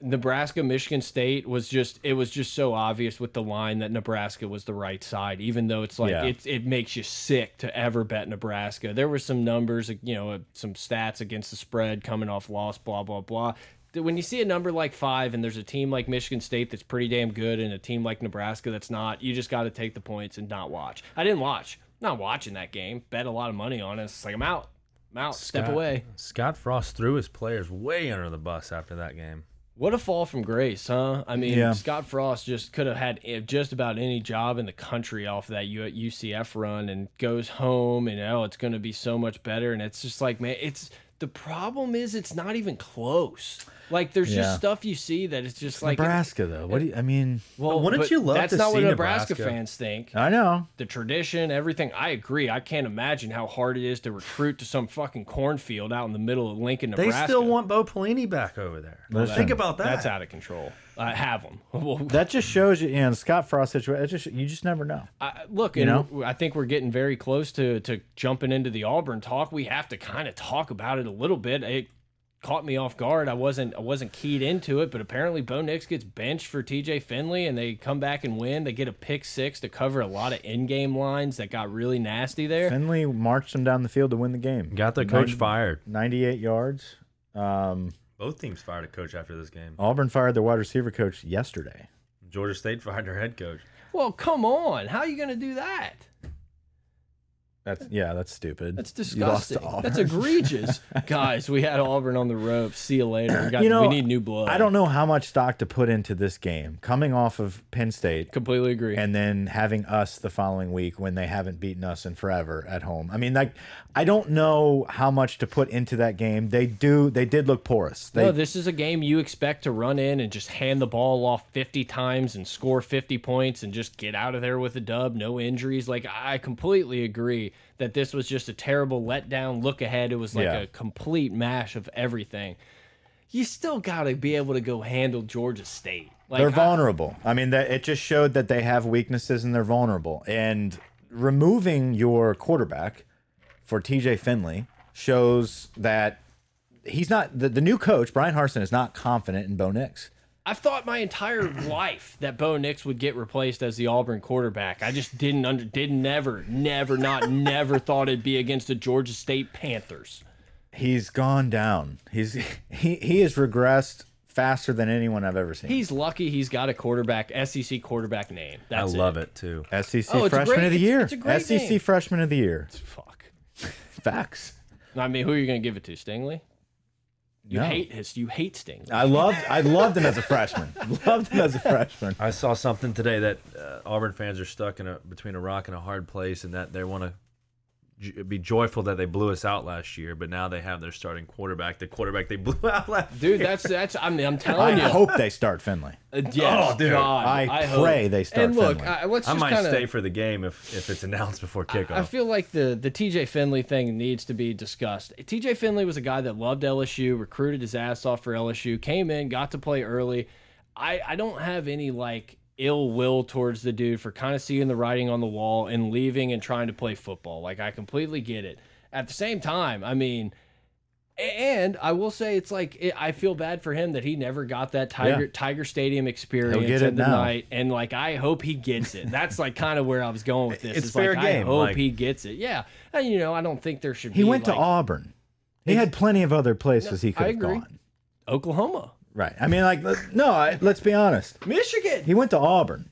Nebraska, Michigan State was just it was just so obvious with the line that Nebraska was the right side, even though it's like Yeah. it it makes you sick to ever bet Nebraska. There were some numbers, you know, some stats against the spread coming off loss, blah blah blah. When you see a number like five and there's a team like Michigan State that's pretty damn good and a team like Nebraska that's not, you just got to take the points and not watch. I didn't watch, not watching that game. Bet a lot of money on it. It's like I'm out, I'm out. Step away. Scott Frost threw his players way under the bus after that game. What a fall from grace, huh? I mean, Yeah. Scott Frost just could have had eh, just about any job in the country off that UCF run and goes home and oh, it's going to be so much better. And it's just like, man, it's the problem is it's not even close. Like, there's Yeah. just stuff you see that it's just like, Nebraska though. What do you, I mean? well, wouldn't you love that's to not what see Nebraska, Nebraska? fans think. I know. The tradition, everything. I agree. I can't imagine how hard it is to recruit to some fucking cornfield out in the middle of Lincoln, Nebraska. They still want Bo Pelini back over there. Listen, Think about that. That's out of control. I have them. Well, That just shows you, you know, Scott Frost situation. It just you just never know. I, look, You know? I think we're getting very close to to jumping into the Auburn talk. We have to kind of talk about it a little bit. It caught me off guard. I wasn't I wasn't keyed into it, but apparently Bo Nix gets benched for TJ Finley, and they come back and win. They get a pick six to cover a lot of in-game lines that got really nasty there. Finley marched them down the field to win the game. Got the coach Ninety- fired. 98 yards. Um, Both teams fired a coach after this game. Auburn fired their wide receiver coach yesterday. Georgia State fired their head coach. Well, come on, how are you going to do that? That's yeah, that's stupid. That's You lost to disgusting. That's egregious, guys. We had Auburn on the ropes. See you later. We got. You know, we need new blood. I don't know how much stock to put into this game. Coming off of Penn State completely agree. and then having us the following week when they haven't beaten us in forever at home. I mean, like I don't know how much to put into that game. They do they did look porous. They no, this is a game you expect to run in and just hand the ball off 50 times and score 50 points and just get out of there with a dub, no injuries. Like, I completely agree that this was just a terrible letdown look ahead. It was like Yeah. a complete mash of everything. You still got to be able to go handle Georgia State. Like, they're I- vulnerable. I, mean, that it just showed that they have weaknesses and they're vulnerable. And removing your quarterback for TJ Finley shows that he's not the, the new coach, Bryan Harsin, is not confident in Bo Nix. I've thought my entire life that Bo Nix would get replaced as the Auburn quarterback. I just didn't under didn't never never not never thought it'd be against the Georgia State Panthers. He's gone down. He's he he has regressed faster than anyone I've ever seen. He's lucky he's got a quarterback SEC quarterback name. That's I love it, too. SEC Oh, freshman great- of the year. it's a great SEC name. freshman of the year. Fuck. Facts. I mean, who are you going to give it to? Stingley? You No. hate his. You hate Stingley. I loved I loved him as a freshman. loved him as a freshman. I saw something today that uh, Auburn fans are stuck in a between a rock and a hard place, and that they want to be joyful that they blew us out last year, but now they have their starting quarterback, the quarterback they blew out last. Dude, that's that's. I mean, I'm I telling you. I hope they start Finley. Uh, yes, Oh, dude. God, I hope. pray they start And look, Finley. I, let's I just might kind of. stay for the game if if it's announced before kickoff. I feel like the the TJ Finley thing needs to be discussed. TJ Finley was a guy that loved LSU, recruited his ass off for LSU, came in, got to play early. I I don't have any like ill will towards the dude for kind of seeing the writing on the wall and leaving and trying to play football. Like I completely get it. At the same time, I mean, And I will say, it's like it, I feel bad for him that he never got that Tiger Yeah. Tiger Stadium experience it the now. night, and like I hope he gets it. That's like kind of where I was going with this. It's is fair like I game, hope like- he gets it. Yeah, and you know I don't think there should be He be went to Auburn. He had plenty of other places he could have gone. Oklahoma, Right. I mean, like, no. I, let's be honest. Michigan. He went to Auburn.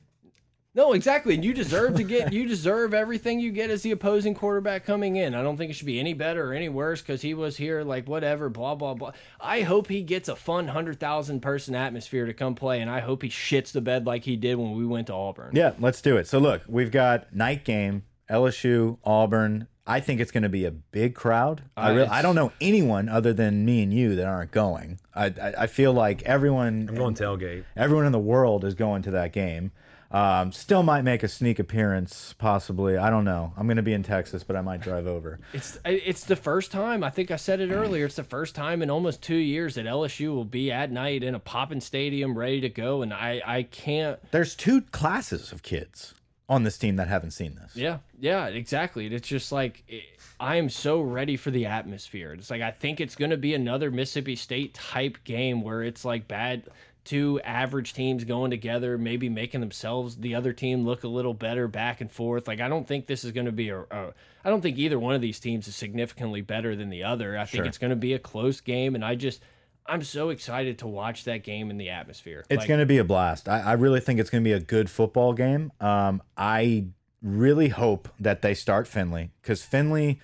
No, exactly. And you deserve to get you deserve everything you get as the opposing quarterback coming in. I don't think it should be any better or any worse because he was here, like whatever, blah blah blah. I hope he gets a fun hundred thousand person atmosphere to come play, and I hope he shits the bed like he did when we went to Auburn. Yeah, let's do it. So look, we've got night game, LSU, Auburn. I think it's going to be a big crowd. I Uh, really, it's- I don't know anyone other than me and you that aren't going. I, I, I feel like everyone, I'm going tailgate. everyone in the world is going to that game. Um, still might make a sneak appearance, possibly. I don't know. I'm going to be in Texas, but I might drive over. It's it's the first time. I think I said it earlier. It's the first time in almost two years that LSU will be at night in a popping stadium, ready to go. And I I can't. There's two classes of kids on this team that haven't seen this. Yeah, yeah, exactly. It's just like it, I am so ready for the atmosphere. It's like I think it's going to be another Mississippi State type game where it's like bad two average teams going together, maybe making themselves the other team look a little better back and forth. Like I don't think this is going to be a, a I don't think either one of these teams is significantly better than the other. I think Sure. it's going to be a close game and I just I'm so excited to watch that game in the atmosphere. It's Like, going to be a blast. I, I really think it's going to be a good football game. Um, I really hope that they start Finley because Finley, you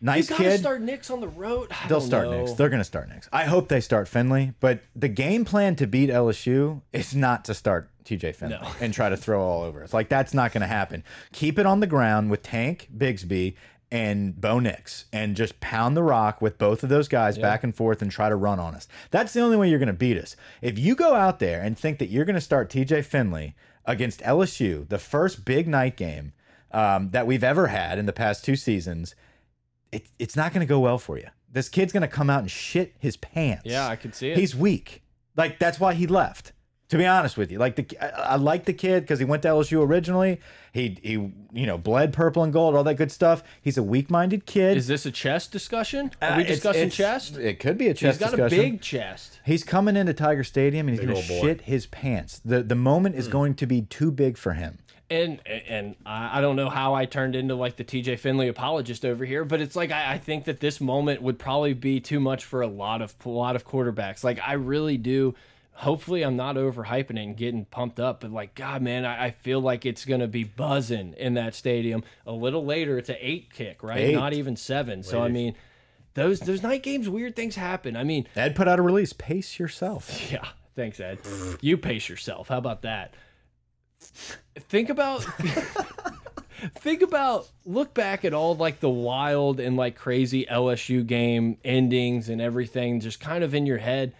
nice gotta kid. start Nix on the road. I They'll start know. next. They're going to start next. I hope they start Finley, but the game plan to beat LSU is not to start TJ Finley No. and try to throw all over us. Like that's not going to happen. Keep it on the ground with Tank Bigsby and Bo Nix and just pound the rock with both of those guys back and forth and try to run on us. That's the only way you're going to beat us. If you go out there and think that you're going to start TJ Finley against LSU, the first big night game um, that we've ever had in the past two seasons, it, it's not going to go well for you. This kid's going to come out and shit his pants. Yeah, I can see it. He's weak. Like that's why he left. To be honest with you, like the I, I like the kid because he went to LSU originally. He he you know bled purple and gold, all that good stuff. He's a weak-minded kid. Is this a chest discussion? Are Uh, we discussing it's- chest? It could be a chest. He's got discussion. a big chest. He's coming into Tiger Stadium and he's going to shit his pants. The the moment is going to be too big for him. And and I I don't know how I turned into like the TJ Finley apologist over here, but it's like I, I think that this moment would probably be too much for a lot of a lot of quarterbacks. Like I really do. Hopefully, I'm not overhyping it and getting pumped up, but like God, man, I, I feel like it's gonna be buzzing in that stadium. A little later, it's an eight kick, right? Eight. Not even seven. So I mean, those those night games, weird things happen. I mean, Ed put out a release. Pace yourself. Yeah, thanks, Ed. You pace yourself. How about that? Think about think about look back at all like the wild and like crazy LSU game endings and everything just kind of in your head.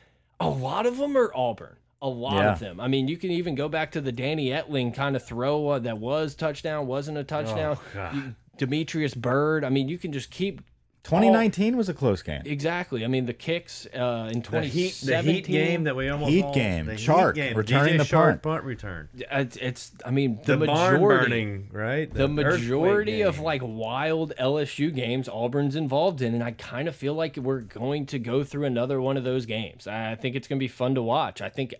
A lot of them are Auburn. A lot Yeah. of them. I mean, you can even go back to the Danny Etling kind of throw uh, that was touchdown, wasn't a touchdown. God. You- Demetrius Byrd. I mean, you can just keep 2019 was a close game. exactly. I mean, the kicks uh, in The heat, 2017. the heat game that we almost Heat all- game. the Shark heat game. returning DJ the Chark punt. punt return. It's, it's I mean the, The, barn majority burning, right? the majority of like wild LSU games Auburn's involved in, and I kind of feel like we're going to go through another one of those games. I I think it's going to be fun to watch. I think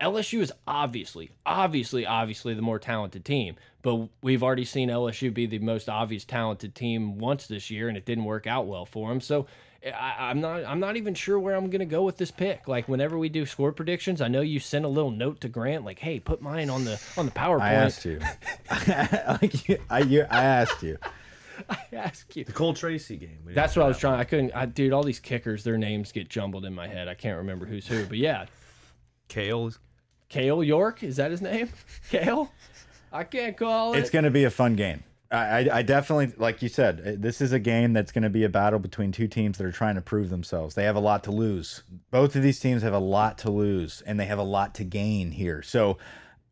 LSU is obviously, obviously, obviously the more talented team, but we've already seen LSU be the most obvious talented team once this year, and it didn't work out well for them. So. I, I'm not. I'm not even sure where I'm gonna go with this pick. Like whenever we do score predictions, I know you sent a little note to Grant, like, "Hey, put mine on the on the PowerPoint." I asked you. like you, I, you, I asked you. ask you. the Cole Tracy game. That's what I was have trying. I couldn't. I, dude, all these kickers, their names get jumbled in my head. I can't remember who's who. But yeah, that. Kale. Kale York is that his name? Kale. I can't call it. It's going to be a fun game. I, I, I definitely, like you said, uh, this is a game that's going to be a battle between two teams that are trying to prove themselves. They have a lot to lose. Both of these teams have a lot to lose, and they have a lot to gain here. So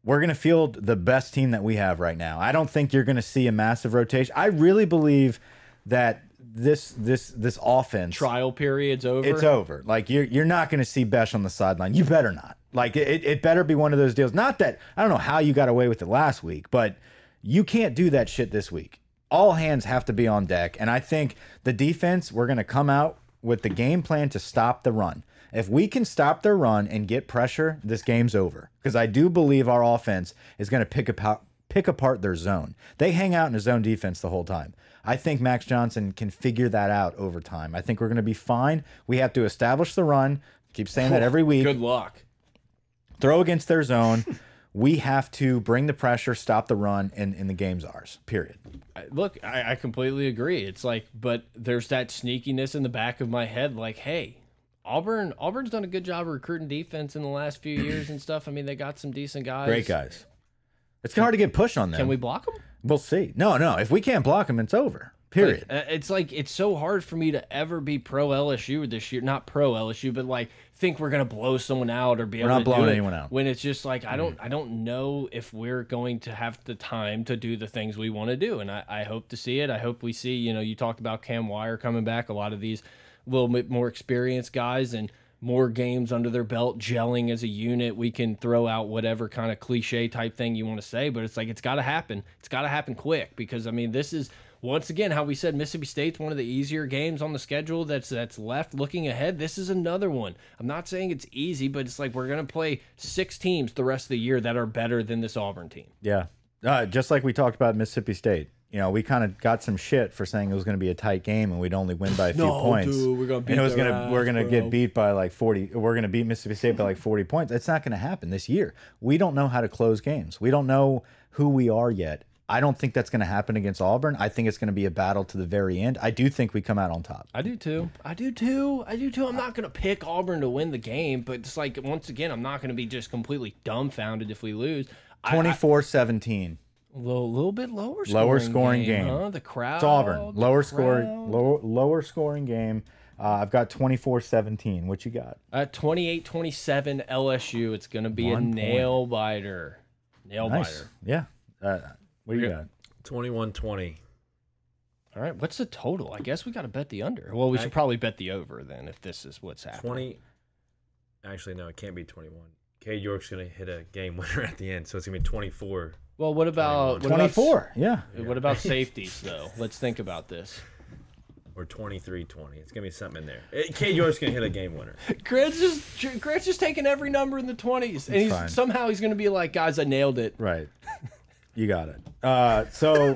we're going to field the best team that we have right now. I don't think you're going to see a massive rotation. I really believe that this this this offense Trial period's over. it's over. Like you're you're not going to see Besh on the sideline. You better not. Like it, it better be one of those deals. Not that I don't know how you got away with it last week, but you can't do that shit this week. All hands have to be on deck, and I think the defense we're going to come out with the game plan to stop the run. If we can stop their run and get pressure, this game's over. Because I do believe our offense is going to pick apart pick apart their zone. They hang out in a zone defense the whole time. I think Max Johnson can figure that out over time. I think we're going to be fine. We have to establish the run. Keep saying that every week. Good luck. Throw against their zone. we have to bring the pressure, stop the run, and, and the game's ours. Period. Look, I, I completely agree. It's like, but there's that sneakiness in the back of my head. Like, hey, Auburn, Auburn's done a good job of recruiting defense in the last few years and stuff. I mean, they got some decent guys. Great guys. It's hard to get pushed on them. Can we block them? We'll see. No, no. If we can't block them, it's over. Period. Uh, It's like it's so hard for me to ever be pro LSU this year. Not pro LSU, but like think we're gonna blow someone out or be able not to do blowing it anyone out. When it's just like I don't, I don't know if we're going to have the time to do the things we want to do, and I, I hope to see it. I hope we see. You know, you talked about Cam Wire coming back. A lot of these little bit more experienced guys and more games under their belt, gelling as a unit. We can throw out whatever kind of cliche type thing you want to say, but it's like it's got to happen. It's got to happen quick because I mean, this is once again how we said Mississippi State's one of the easier games on the schedule that's that's left looking ahead. This is another one. I'm not saying it's easy, but it's like we're going to play six teams the rest of the year that are better than this Auburn team. yeah. Uh, just like we talked about Mississippi State. You know, we kind of got some shit for saying it was going to be a tight game and we'd only win by a few No, points. dude, we're gonna and beat it was gonna we're gonna get beat by like forty. We're gonna beat Mississippi State by like forty points. It's not going to happen this year. We don't know how to close games. We don't know who we are yet. I don't think that's going to happen against Auburn. I think it's going to be a battle to the very end. I do think we come out on top. I do too. I do too. I do too. I'm not going to pick Auburn to win the game, but it's like once again, I'm not going to be just completely dumbfounded if we lose. I- I- 24 17. A little, little bit lower scoring Lower scoring game. Huh? The crowd. It's Auburn. Lower scoring, crowd. lower, lower scoring game. Uh, I've got 24 17. What you got? At 28 27 LSU, it's going to be One a point. nail biter. Nail Nice. biter. Yeah. Uh, what do you got? 21 20. All right. What's the total? I guess we got to bet the under. Well, we should probably bet the over then if this is what's happening. 20. Actually, no, it can't be 21. Cade York's going to hit a game winner at the end, so it's going to be 24 Well, what about what about- 24. Yeah. What about safeties though? Let's think about this. or 23 20. It's going to be something in there. Eh, Cade York's going to hit a game winner. Grant's just Grant's just taking every number in the twenties, and he's fine. somehow he's gonna be like, guys, I nailed it. Right. You got it. Uh, so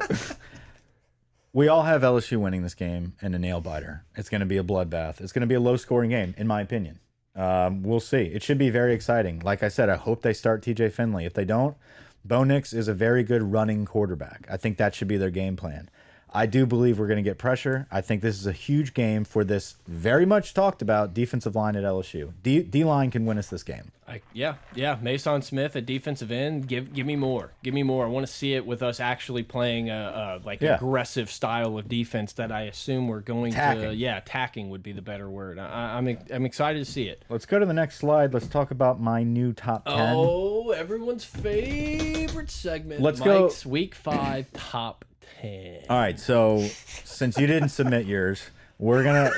we all have LSU winning this game and a nail biter. It's going to be a bloodbath. It's going to be a low scoring game, in my opinion. Um, we'll see. It should be very exciting. Like I said, I hope they start TJ Finley. If they don't, Bo Nix is a very good running quarterback. I think that should be their game plan. I do believe we're going to get pressure. I think this is a huge game for this very much talked about defensive line at LSU. D, D line can win us this game. I, yeah, yeah. Mason Smith at defensive end. Give give me more. Give me more. I want to see it with us actually playing a, a like Yeah. aggressive style of defense that I assume we're going to. Yeah, attacking would be the better word. I, I'm I'm excited to see it. Let's go to the next slide. Let's talk about my new top 10. Oh, everyone's favorite segment. Let's go- Mike's Week Five top All right, so since you didn't submit yours, we're gonna.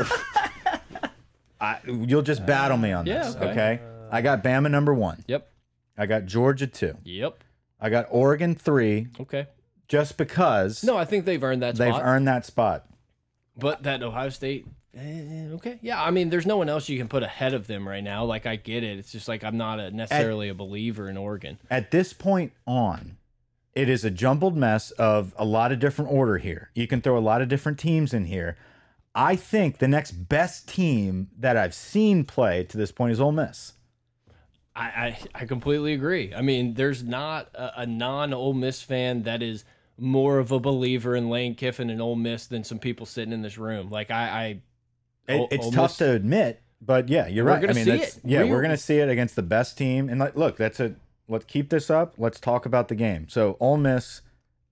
I, you'll just battle me on Yeah, this, okay. okay? I got Bama number one. Yep. I got Georgia two. Yep. I got Oregon three, Okay. just because No, I think they've earned that they've spot. earned that spot. But that Ohio State, eh, okay, yeah. I mean, there's no one else you can put ahead of them right now. Like I get it. It's just like I'm not a, necessarily a believer in Oregon. At this point on, it is a jumbled mess of a lot of different order here. You can throw a lot of different teams in here. I think the next best team that I've seen play to this point is Ole Miss. I I, I completely agree. I mean, there's not a, a non Ole Miss fan that is more of a believer in Lane Kiffin and Ole Miss than some people sitting in this room. Like I, I It, it's Ole tough Miss- to admit, but yeah, you're We're right. I mean, see that's it. yeah, Real- we're gonna see it against the best team. And like, look, that's a let's keep this up. Let's talk about the game. So Ole Miss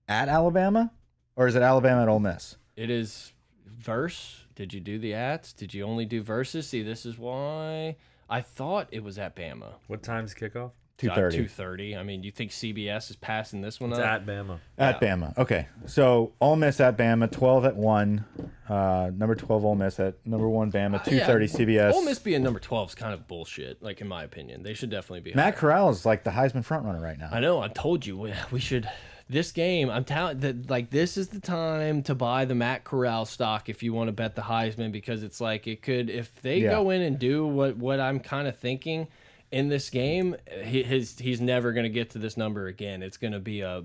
at Alabama, or is it Alabama at Ole Miss? it is verse. Did you do the ats? Did you only do verses? See, this is why I thought it was at Bama. What time's kickoff? Two Two thirty thirty. I mean, you think CBS is passing this one It's up? at Bama. at Bama. Okay, so Ole Miss at Bama, twelve at one. Uh, number twelve Ole Miss at number one Bama, two thirty CBS. Uh, Ole Miss being number twelve is kind of bullshit. Like in my opinion, they should definitely be. Matt higher. Corral is like the Heisman frontrunner right now. I know. I told you we, we should. this game, I'm telling that like this is the time to buy the Matt Corral stock if you want to bet the Heisman because it's like it could if they Yeah. go in and do what what I'm kind of thinking in this game, he, his he's never going to get to this number again. It's going to be a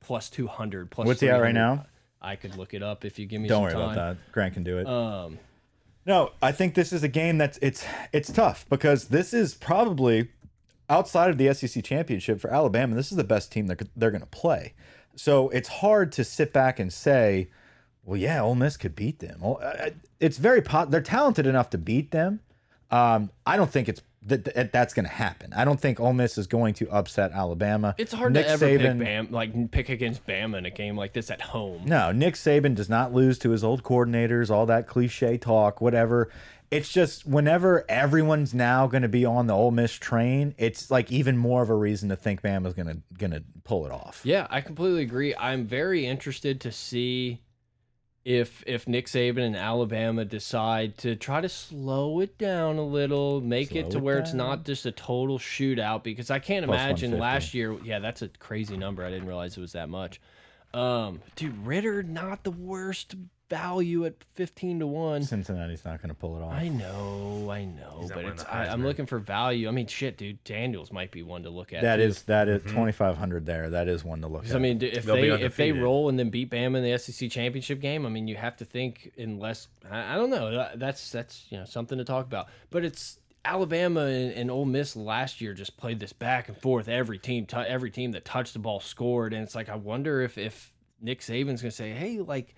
plus 200 plus What's he at right now? I could look it up if you give me Don't worry time. about that. Grant can do it. Um No, I think this is a game that's it's it's tough because this is probably outside of the SEC championship for Alabama. This is the best team they're they're going to play. So it's hard to sit back and say, well, yeah, Ole Miss could beat them. Well, it's very pot. They're talented enough to beat them. Um, I don't think it's that, that that's going to happen. I don't think Ole Miss is going to upset Alabama. it's hard Nick to ever Saban, pick Bam like pick against Bama in a game like this at home. no, Nick Saban does not lose to his old coordinators, all that cliche talk, whatever. It's just whenever everyone's now going to be on the Ole Miss train, it's like even more of a reason to think Bama's going to going to pull it off. Yeah, I completely agree. I'm very interested to see if if Nick Saban and Alabama decide to try to slow it down a little, make it to it where it's not just a total shootout because I can't Plus imagine last year. Yeah, that's a crazy number. I didn't realize it was that much. Um, dude, Ridder not the worst value at 15 to 1. Cincinnati's not going to pull it off. I know, I know, but it's I, I'm looking for value. I mean, shit, dude, Daniels might be one to look at. That too. is that is 2500 there. That is one to look at. I mean, if They'll they if they roll and then beat Bama in the SEC championship game, I mean, you have to think unless I, I don't know. That- That's that's you know something to talk about. But it's Alabama and, and Ole Miss last year just played this back and forth. Every team, every team that touched the ball scored, and it's like I wonder if if Nick Saban's gonna say, hey, like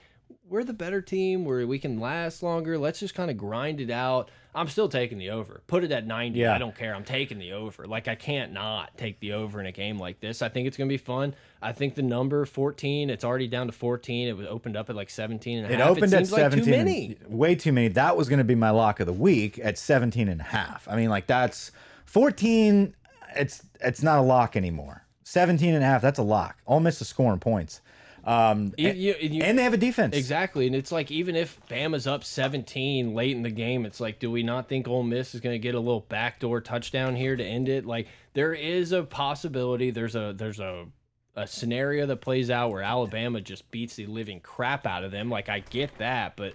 we're the better team where we can last longer. Let's just kind of grind it out. I'm still taking the over. Put it at 90. Yeah. I don't care. I'm taking the over. Like I can't not take the over in a game like this. I think it's going to be fun. I think the number 14, it's already down to 14. It was opened up at like 17 and a it half. opened at seems like 17 too many. way too many that was going to be my lock of the week at 17 and a half i mean like that's 14 it's it's not a lock anymore 17 and a half that's a lock Ole Miss is scoring points um You- and, you- you- and they have a defense Exactly, and it's like even if Bama's up 17 late in the game, it's like, do we not think Ole Miss is going to get a little backdoor touchdown here to end it? Like there is a possibility. There's a there's a a scenario that plays out where Alabama just beats the living crap out of them. Like I get that, but.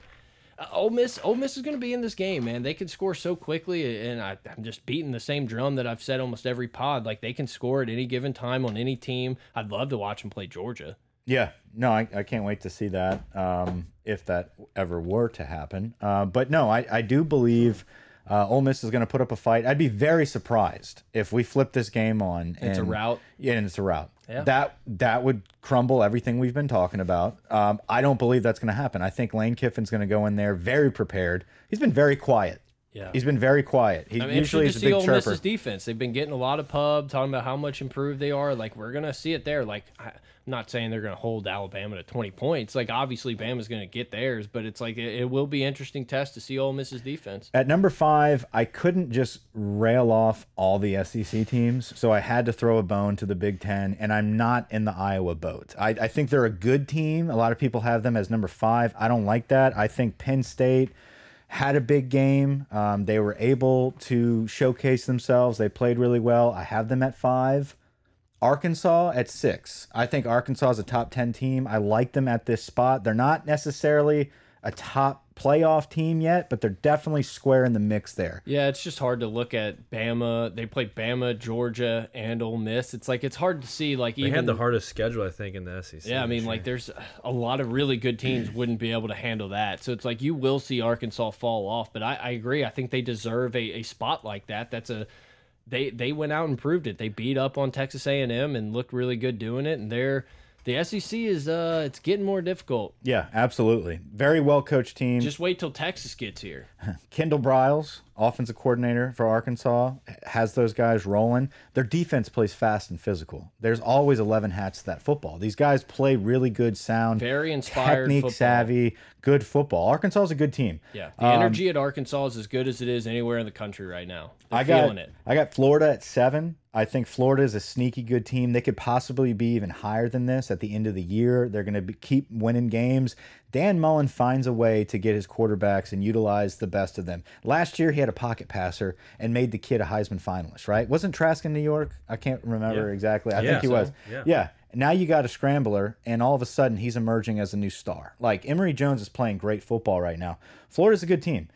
Uh, Ole Miss, Ole Miss is going to be in this game, man. They can score so quickly, and I, I'm just beating the same drum that I've said almost every pod. Like they can score at any given time on any team. I'd love to watch them play Georgia. Yeah, no, I, I can't wait to see that um, if that ever were to happen. Uh, but no, I, I do believe uh, Ole Miss is going to put up a fight. I'd be very surprised if we flip this game on. It's a and- rout. Yeah, and it's a route. Yeah. That that would crumble everything we've been talking about. Um, I don't believe that's going to happen. I think Lane Kiffin's going to go in there very prepared. He's been very quiet. Yeah. He's been very quiet. He I'm usually is a big Ole chirper. Miss's defense. They've been getting a lot of pub talking about how much improved they are. Like we're gonna see it there. Like I, Not saying they're gonna hold Alabama to 20 points. Like obviously Bama's gonna get theirs, but it's like it, it will be interesting test to see Ole Miss's defense. At number five, I couldn't just rail off all the SEC teams, so I had to throw a bone to the Big Ten, and I'm not in the Iowa boat. I, I think they're a good team. A lot of people have them as number five. I don't like that. I think Penn State had a big game. Um, they were able to showcase themselves. They played really well. I have them at five. Arkansas at six. I think Arkansas is a top 10 team. I like them at this spot. They're not necessarily a top playoff team yet, but they're definitely square in the mix there. Yeah, it's just hard to look at Bama. They played Bama, Georgia, and Ole Miss. It's like it's hard to see like They even had the hardest schedule, I think, in the SEC. Yeah, I mean, this like, there's a lot of really good teams wouldn't be able to handle that. So it's like you will see Arkansas fall off, but I, I agree. I think they deserve a, a spot like that. That's a they they went out and proved it. They beat up on Texas A and M and looked really good doing it. And they're the SEC is uh it's getting more difficult. Yeah, absolutely. Very well coached team. Just wait till Texas gets here. Kendall Briles, offensive coordinator for Arkansas, has those guys rolling. Their defense plays fast and physical. There's always 11 hats to that football. These guys play really good sound, Very inspired technique football. savvy, good football. Arkansas is a good team. Yeah, the Um, energy at Arkansas is as good as it is anywhere in the country right now. They're I got feeling it. I got Florida at seven. I think Florida is a sneaky good team. They could possibly be even higher than this at the end of the year. They're going to keep winning games. Dan Mullen finds a way to get his quarterbacks and utilize the best of them. Last year, he had a pocket passer and made the kid a Heisman finalist. Right? Wasn't Trask in New York? I can't remember Yeah. exactly. I Yeah. think he So, was. yeah. yeah. Now you got a scrambler, and all of a sudden he's emerging as a new star. Like Emory Jones is playing great football right now. Florida's a good team.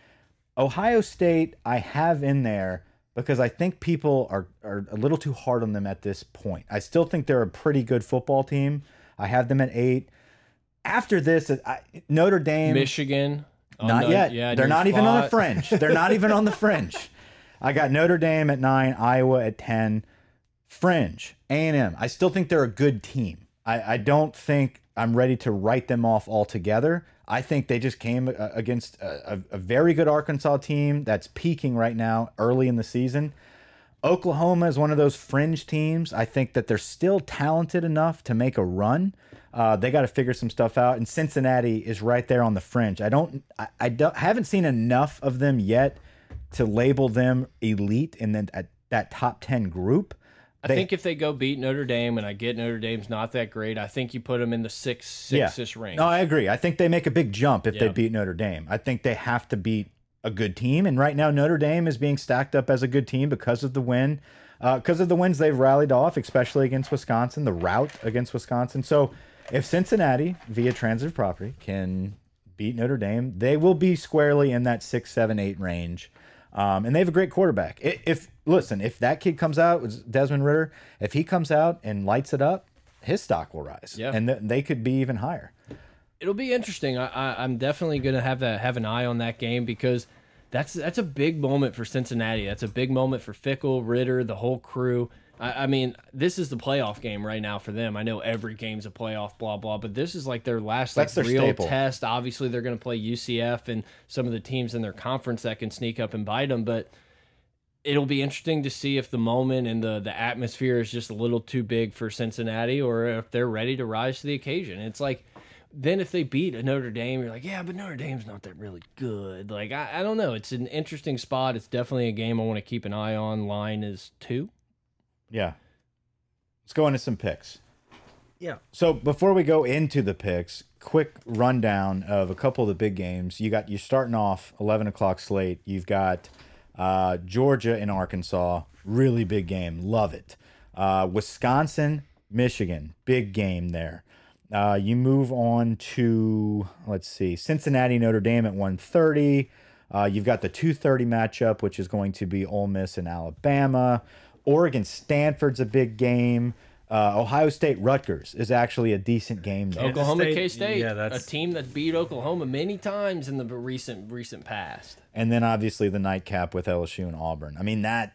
Ohio State, I have in there because I think people are, are a little too hard on them at this point. I still think they're a pretty good football team. I have them at eight. After this, I, Notre Dame. Michigan. Not the- yet. Yeah, They're not even on the fringe. They're not even on the fringe. I got Notre Dame at nine, Iowa at ten. Fringe, A and M. I still think they're a good team. I, I don't think I'm ready to write them off altogether. I think they just came uh, against a, a, very good Arkansas team that's peaking right now, early in the season. Oklahoma is one of those fringe teams. I think that they're still talented enough to make a run. Uh, they got to figure some stuff out, and Cincinnati is right there on the fringe. I don't, I, I don't, haven't seen enough of them yet to label them elite in that at that top ten group. I They- think if they go beat Notre Dame, and I get Notre Dame's not that great, I think you put them in the six six-ish range. No, I agree. I think they make a big jump if they beat Notre Dame. I think they have to beat a good team, and right now Notre Dame is being stacked up as a good team because of the win, uh, because of the wins they've rallied off, especially against Wisconsin, the route against Wisconsin. So if Cincinnati via transitive property can beat Notre Dame, they will be squarely in that six, seven, eight range. Um, and they have a great quarterback. I- If listen, if that kid comes out, Desmond Ridder, if he comes out and lights it up, his stock will rise, Yeah. and th they could be even higher. It'll be interesting. I, I, I'm definitely gonna have that have an eye on that game because that's that's a big moment for Cincinnati. That's a big moment for Fickell, Ridder, the whole crew. I, I mean, this is the playoff game right now for them. I know every game's a playoff, blah blah, but this is like their last like That's their real staple. test. Obviously, they're gonna play UCF and some of the teams in their conference that can sneak up and bite them, but it'll be interesting to see if the moment and the the atmosphere is just a little too big for Cincinnati or if they're ready to rise to the occasion. It's like then if they beat a Notre Dame, you're like, yeah, but Notre Dame's not that really good. Like I, I don't know. It's an interesting spot. It's definitely a game I want to keep an eye on. Line is two. Yeah. Let's go into some picks. Yeah. So before we go into the picks, quick rundown of a couple of the big games. You got you're starting off eleven o'clock slate. You've got uh, Georgia and Arkansas, really big game. Love it. Uh, Wisconsin, Michigan, big game there. Uh, you move on to let's see, Cincinnati, Notre Dame at one thirty. Uh, you've got the two thirty matchup, which is going to be Ole Miss and Alabama. Oregon, Stanford's a big game. Uh, Ohio State, Rutgers is actually a decent game. Though. Oklahoma State- K State, yeah, that's- a team that beat Oklahoma many times in the recent recent past. And then obviously the nightcap with LSU and Auburn. I mean that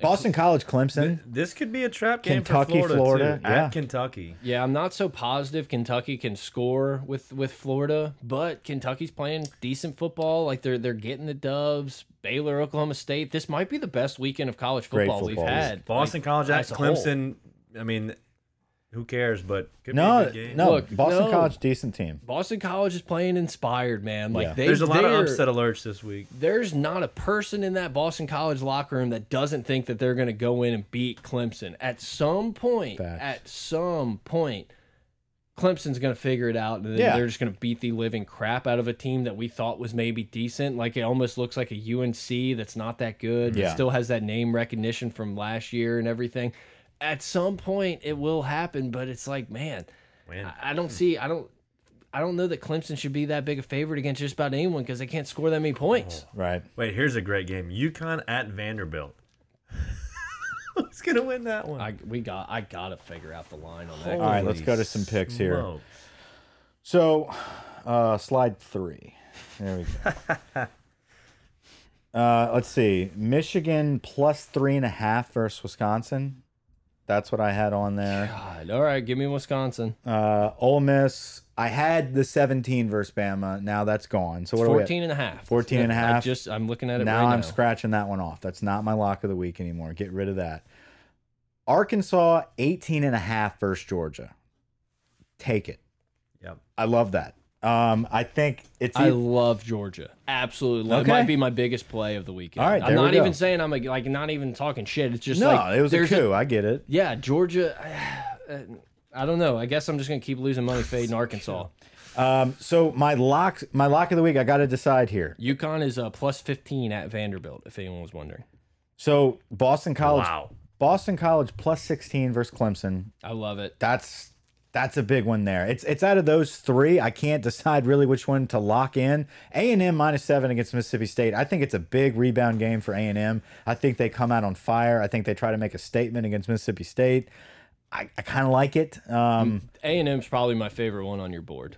Boston College, Clemson. This could be a trap game Kentucky, for Florida, Florida, too, yeah. at Kentucky. Yeah, I'm not so positive Kentucky can score with with Florida, but Kentucky's playing decent football. Like they're they're getting the dubs. Baylor, Oklahoma State. This might be the best weekend of college Great football, we've had. Boston like, College at as whole. Clemson. I mean, who cares? But could be a No, good game. no, Look, Boston no. College, decent team. Boston College is playing inspired, man. Like Yeah. they, There's a lot of upset alerts this week. There's not a person in that Boston College locker room that doesn't think that they're going to go in and beat Clemson. At some point, Facts. at some point, Clemson's going to figure it out, and then Yeah. they're just going to beat the living crap out of a team that we thought was maybe decent. Like it almost looks like a UNC that's not that good, Yeah. but still has that name recognition from last year and everything. At some point, it will happen, but it's like, man, Man. I, I don't see, I don't. I don't know that Clemson should be that big a favorite against just about anyone because they can't score that many points. Right. Wait, here's a great game. UConn at Vanderbilt. Who's gonna win that one? I we got I gotta figure out the line on that. All right, let's go to some picks here. smokes. So, uh, slide three. There we go. uh, let's see. Michigan plus three and a half versus Wisconsin. That's what I had on there. God, all right, give me Wisconsin. Uh, Ole Miss. I had the 17 versus Bama. Now that's gone. So what are we 14 and a half. 14 and a I half. just I'm looking at it now right I'm now. scratching that one off. That's not my lock of the week anymore. Get rid of that. Arkansas 18 and a half versus Georgia. Take it. Yep. I love that. Um, I think it's I love Georgia. Absolutely. love- Okay. It might be my biggest play of the weekend. All right, I'm not even saying I'm a, like not even talking shit. It's just no, like it was a coup. I get it. yeah, Georgia. uh, I don't know. I guess I'm just gonna keep losing money fading Arkansas. Um, so my lock, my lock of the week, I got to decide here. UConn is a plus 15 at Vanderbilt. If anyone was wondering, So Boston College, Wow. Boston College plus 16 versus Clemson. I love it. That's That's a big one there. It's it's out of those three. I can't decide really which one to lock in. A and M minus seven against Mississippi State. I think it's a big rebound game for A and M. I think they come out on fire. I think they try to make a statement against Mississippi State. I, I kind of like it. Um, A and M's probably my favorite one on your board.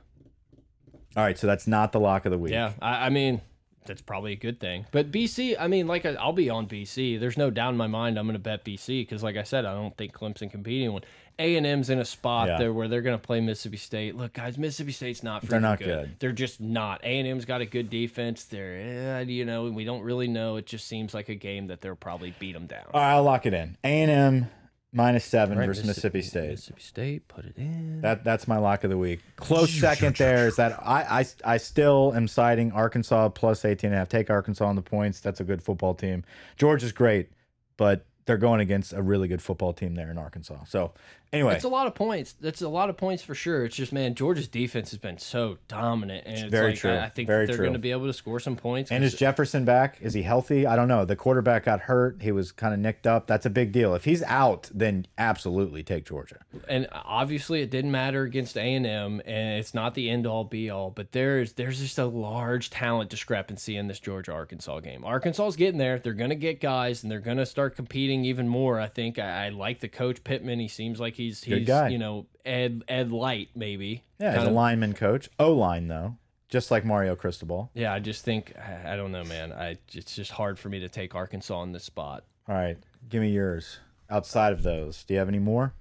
all right, so that's not the lock of the week. Yeah, I, I mean that's probably a good thing. But BC, I mean, like I, I'll be on BC. There's no doubt in my mind I'm going to bet BC because, like I said, I don't think Clemson can beat one. A and M's in a spot Yeah. there where they're going to play Mississippi State. Look, guys, Mississippi State's not. They're not good. good. They're just not. A and M's got a good defense. They're, eh, you know, we don't really know. It just seems like a game that they'll probably beat them down. All right, I'll lock it in. A and M minus seven versus Mississippi State. Mississippi State, put it in. That that's my lock of the week. Close second there is that I, I I still am citing Arkansas plus 18 and a half. Take Arkansas on the points. That's a good football team. Georgia's great, but they're going against a really good football team there in Arkansas. So anyway, That's a lot of points. That's a lot of points for sure. It's just man, Georgia's defense has been so dominant, and it's very like true. I, I think Very they're going to be able to score some points. And is Jefferson back? Is he healthy? I don't know. The quarterback got hurt. He was kind of nicked up. That's a big deal. If he's out, then absolutely take Georgia. and obviously it didn't matter against A and M, and it's not the end all be all. But there's there's just a large talent discrepancy in this Georgia Arkansas game. Arkansas's getting there. They're going to get guys, and they're going to start competing even more. I think I, I like the coach Pittman. He seems like he's Good he's guy. you know Ed Ed Light maybe. Yeah, he's a lineman coach. O line though, just like Mario Cristobal. Yeah, I just think I I don't know, man. I it's just hard for me to take Arkansas in this spot. All right, give me yours. Outside of those, do you have any more?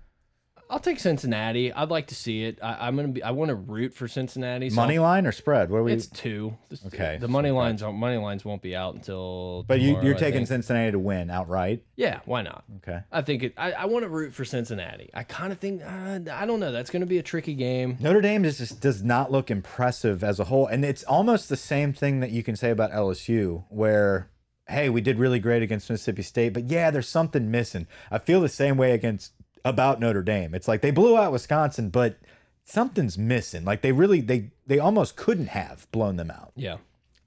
I'll take Cincinnati. I'd like to see it. I, I'm gonna be. I want to root for Cincinnati. so Money line or spread? What are we? It's two. Okay, The money lines money lines won't be out until. But you, tomorrow, you're taking. Cincinnati to win outright. Yeah, why not? Okay. I think it. I, I want to root for Cincinnati. I kind of think. Uh, I don't know. That's going to be a tricky game. Notre Dame just, just does not look impressive as a whole, and it's almost the same thing that you can say about LSU, where hey, we did really great against Mississippi State, but yeah, there's something missing. I feel the same way against about Notre Dame. It's like they blew out Wisconsin, but something's missing. Like they really they they almost couldn't have blown them out. Yeah.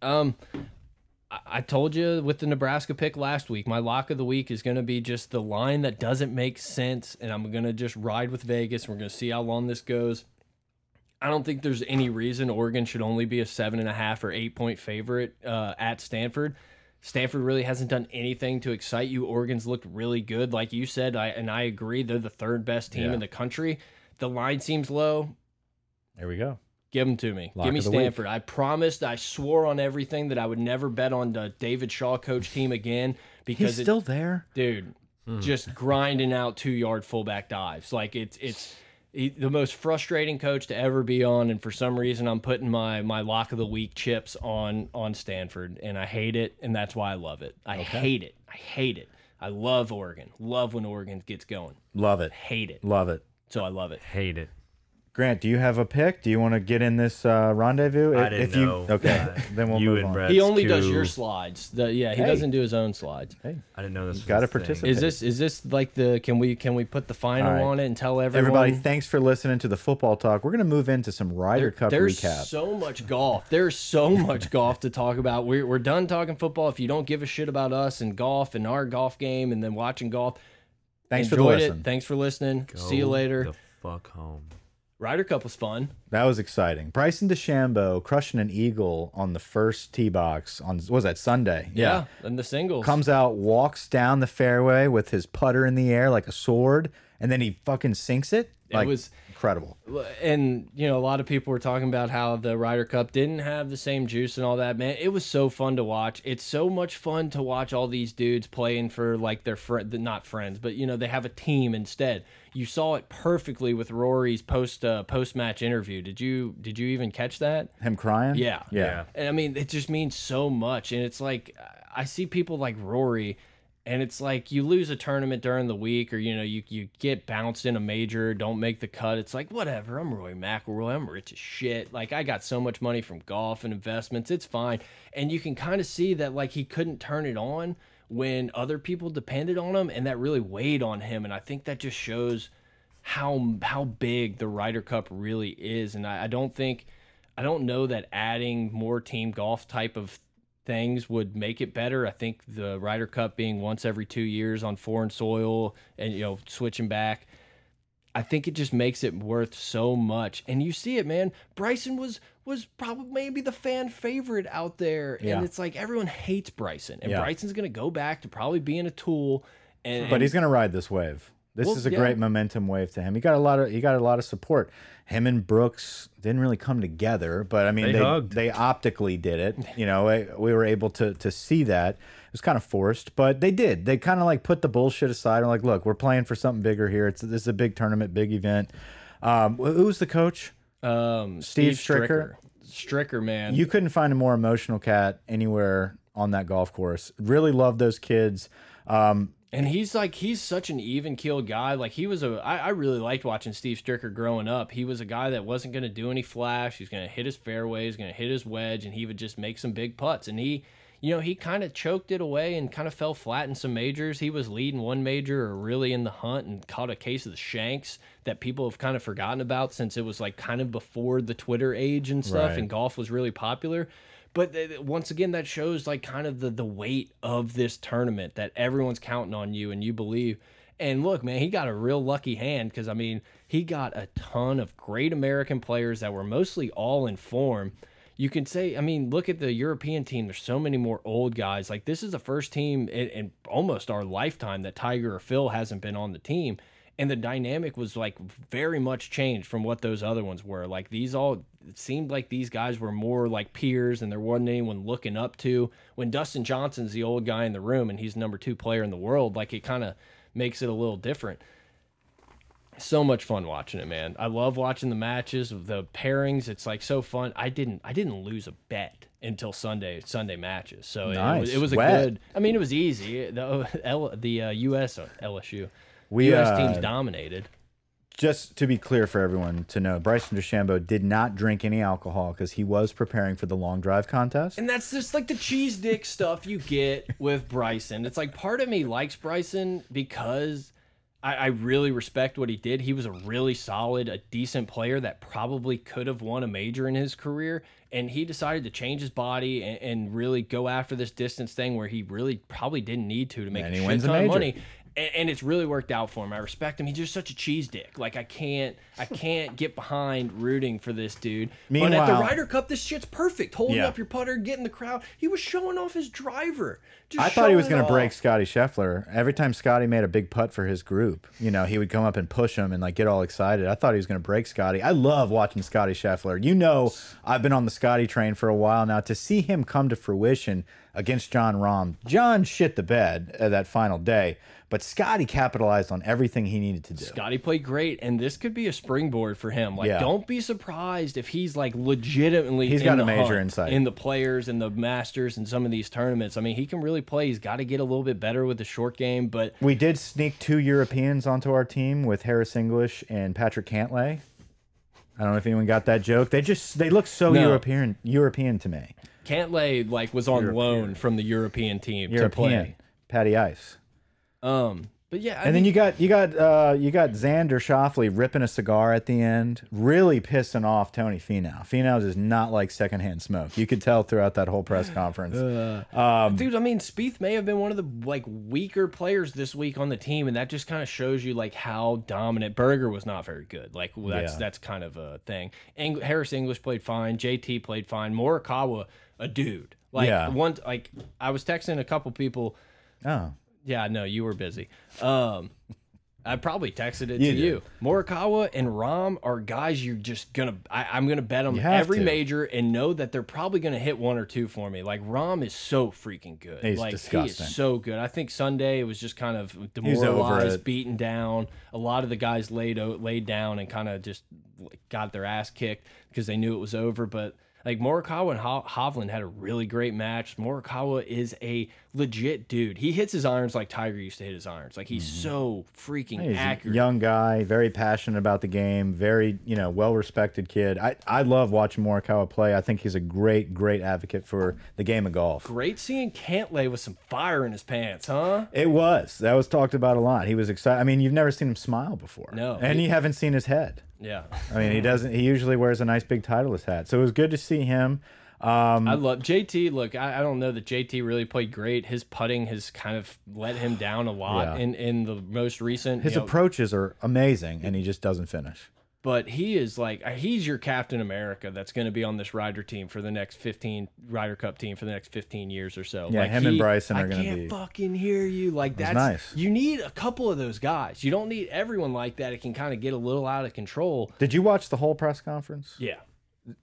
Um. I- told you with the Nebraska pick last week, my lock of the week is going to be just the line that doesn't make sense, and I'm going to just ride with Vegas. We're going to see how long this goes. I don't think there's any reason Oregon should only be a seven and a half or eight point favorite uh, at Stanford. Stanford really hasn't done anything to excite you. Oregon's looked really good, like you said, I, and I agree. They're the third best team Yeah. in the country. The line seems low. There we go. Give them to me. Lock Give me the week. Stanford. I promised, I swore on everything that I would never bet on the David Shaw coach team again because He's it, still there. dude, hmm. just grinding out two yard fullback dives. Like it's it's he, the most frustrating coach to ever be on, and for some reason I'm putting my my lock of the week chips on on Stanford, and I hate it, and that's why I love it. I hate it. I hate it. I love Oregon. Love when Oregon gets going. Love it. Hate it. Love it. So I love it. Hate it. Grant, do you have a pick? Do you want to get in this uh, rendezvous? I If- didn't if you, know. Okay, Uh, then we'll you move and on. Brett. He That's only does your slides. The, yeah, he Hey. doesn't do his own slides. Hey, I didn't know this. Gotta a thing. participate. Is this is this like the can we can we put the final All right. on it and tell everyone? everybody, thanks for listening to the football talk. We're going to move into some Ryder Cup There's recap. so much golf. There's so much golf to talk about. We're we're done talking football. If you don't give a shit about us and golf and our golf game and then watching golf, Thanks for the enjoyed listen. it. Thanks for listening. Go See you later. The fuck home. Ryder Cup was fun. That was exciting. Bryson DeChambeau crushing an eagle on the first tee box on was that Sunday? Yeah, and the singles. Comes out, walks down the fairway with his putter in the air like a sword, and then he fucking sinks it. Like, was- incredible. and you know a lot of people were talking about how the Ryder Cup didn't have the same juice and all that. Man, it was so fun to watch. It's so much fun to watch all these dudes playing for like their friend, not friends, but you know they have a team instead. You saw it perfectly with Rory's post uh, post match interview. Did you did you even catch that? Him crying? Yeah. Yeah. And I mean, it just means so much. And it's like, I see people like Rory, and it's like you lose a tournament during the week, or you know, you you get bounced in a major, don't make the cut. It's like whatever. I'm Rory McIlroy. I'm rich as shit. Like I got so much money from golf and investments. It's fine. And you can kind of see that like he couldn't turn it on when other people depended on him, and that really weighed on him. And I think that just shows how how big the Ryder Cup really is. And I, I don't think I don't know that adding more team golf type of things would make it better. I think the Ryder Cup being once every two years on foreign soil and you know switching back. I think it just makes it worth so much. And you see it, man. Bryson was was probably maybe the fan favorite out there, and it's like everyone hates Bryson, and Yeah. Bryson's gonna go back to probably being a tool. And, But he's going to ride this wave. This Well, is a yeah. great momentum wave to him. He got a lot of he got a lot of support. Him and Brooks didn't really come together, but I mean They they they optically did it. You know, we- we were able to to see that. It was kind of forced, but they did. They kind of like put the bullshit aside and like, look, we're playing for something bigger here. It's this is a big tournament, big event. Um, wh- who was the coach? um, Steve Steve, Stricker? Stricker, Stricker, man. You couldn't find a more emotional cat anywhere on that golf course. Really love those kids. Um, And he's like he's such an even keeled guy. Like he was a I, I really liked watching Steve Stricker growing up. He was a guy that wasn't gonna do any flash. He's gonna hit his fairways, gonna hit his wedge, and he would just make some big putts. And he you know, he kind of choked it away and kind of fell flat in some majors. He was leading one major or really in the hunt and caught a case of the shanks that people have kind of forgotten about since it was like kind of before the Twitter age and stuff Right. and golf was really popular. But once again, that shows like kind of the the weight of this tournament that everyone's counting on you and you believe. And look, man, he got a real lucky hand because I mean, he got a ton of great American players that were mostly all in form. You can say, I mean, look at the European team. There's so many more old guys. Like this is the first team in, in almost our lifetime that Tiger or Phil hasn't been on the team and the dynamic was like very much changed from what those other ones were. Like these all it seemed like these guys were more like peers and there wasn't anyone looking up to. When Dustin Johnson's the old guy in the room and he's number two player in the world, like it kind of makes it a little different. So much fun watching it, man. I love watching the matches, the pairings. It's like so fun. I didn't I didn't lose a bet until Sunday Sunday matches. So it- it, was, it was a Wet. good. I mean, it was easy. The L, the uh, U.S. LSU. We, U.S. uh, teams dominated. Just to be clear for everyone to know, Bryson DeChambeau did not drink any alcohol because he was preparing for the long drive contest. And that's just like the cheese dick stuff you get with Bryson. It's like part of me likes Bryson because I, I really respect what he did. He was a really solid, a decent player that probably could have won a major in his career. And he decided to change his body and, and really go after this distance thing where he really probably didn't need to to make And a shit ton of money. And, and it's really worked out for him. I respect him. He's just such a cheese dick. Like I can't, I can't get behind rooting for this dude. but at the Meanwhile- Ryder Cup, this shit's perfect. Holding Yeah. up your putter, getting the crowd. He was showing off his driver. Just I thought he was going to break. Scotty Scheffler. Every time Scotty made a big putt for his group, you know, he would come up and push him and like get all excited. I thought he was going to break Scotty. I love watching Scotty Scheffler. You know, I've been on the Scotty train for a while now. To see him come to fruition against Jon Rahm, Jon shit the bed uh, that final day, but Scotty capitalized on everything he needed to do. Scotty played great, and this could be a springboard for him. Like, Yeah. don't be surprised if he's like legitimately. He's in got a major insight. in the players and the Masters and some of these tournaments. I mean, he can really play. He's got to get a little bit better with the short game, but We did sneak two Europeans onto our team with Harris English and Patrick Cantlay. I don't know if anyone got that joke. They just they look so No. European European to me. Cantlay like was on loan from the European team to play. Patty Ice. Um, but yeah, I And then you got you got uh, you got Xander Schauffele ripping a cigar at the end, really pissing off Tony Finau. Finau is not like secondhand smoke. You could tell throughout that whole press conference. Um, Dude, I mean, Spieth may have been one of the like weaker players this week on the team, and that just kind of shows you like how dominant Berger was not very good. Like well, that's Yeah. that's kind of a thing. Eng Harris English played fine. JT played fine. Morikawa, a dude. Like Yeah. one, like I was texting a couple people. oh, Yeah, no, you were busy. Um, I probably texted it You to did. you. Morikawa and Rahm are guys you're just gonna. I, I'm gonna bet them every to. major and know that they're probably gonna hit one or two for me. Like Rahm is so freaking good. He's like disgusting. he is so good. I think Sunday it was just kind of demoralized, beaten down. A lot of the guys laid o- laid down and kind of just got their ass kicked because they knew it was over. But like Morikawa and Ho Hovland had a really great match. Morikawa is a legit dude. He hits his irons like Tiger used to hit his irons. Like he's mm-hmm. so freaking he's accurate. a young guy, very passionate about the game, very you know well respected kid. I I love watching Morikawa play. I think he's a great great advocate for the game of golf. Great seeing Cantlay with some fire in his pants, huh? It was that was talked about a lot. He was excited. I mean, you've never seen him smile before. No. and you haven't seen his head. Yeah. I mean, he doesn't. He usually wears a nice big Titleist hat, so it was good to see him. Um, I love JT. Look, I, I don't know that JT really played great. His putting has kind of let him down a lot Yeah. in in the most recent. his you know, approaches are amazing, and he just doesn't finish. But he is like uh, he's your Captain America that's going to be on this Ryder team for the next 15 Ryder Cup team for the next 15 years or so. Yeah, like him and he- Bryson are I gonna be. I can't fucking hear you. Like that's nice. You need a couple of those guys. You don't need everyone like that. It can kind of get a little out of control. Did you watch the whole press conference? Yeah.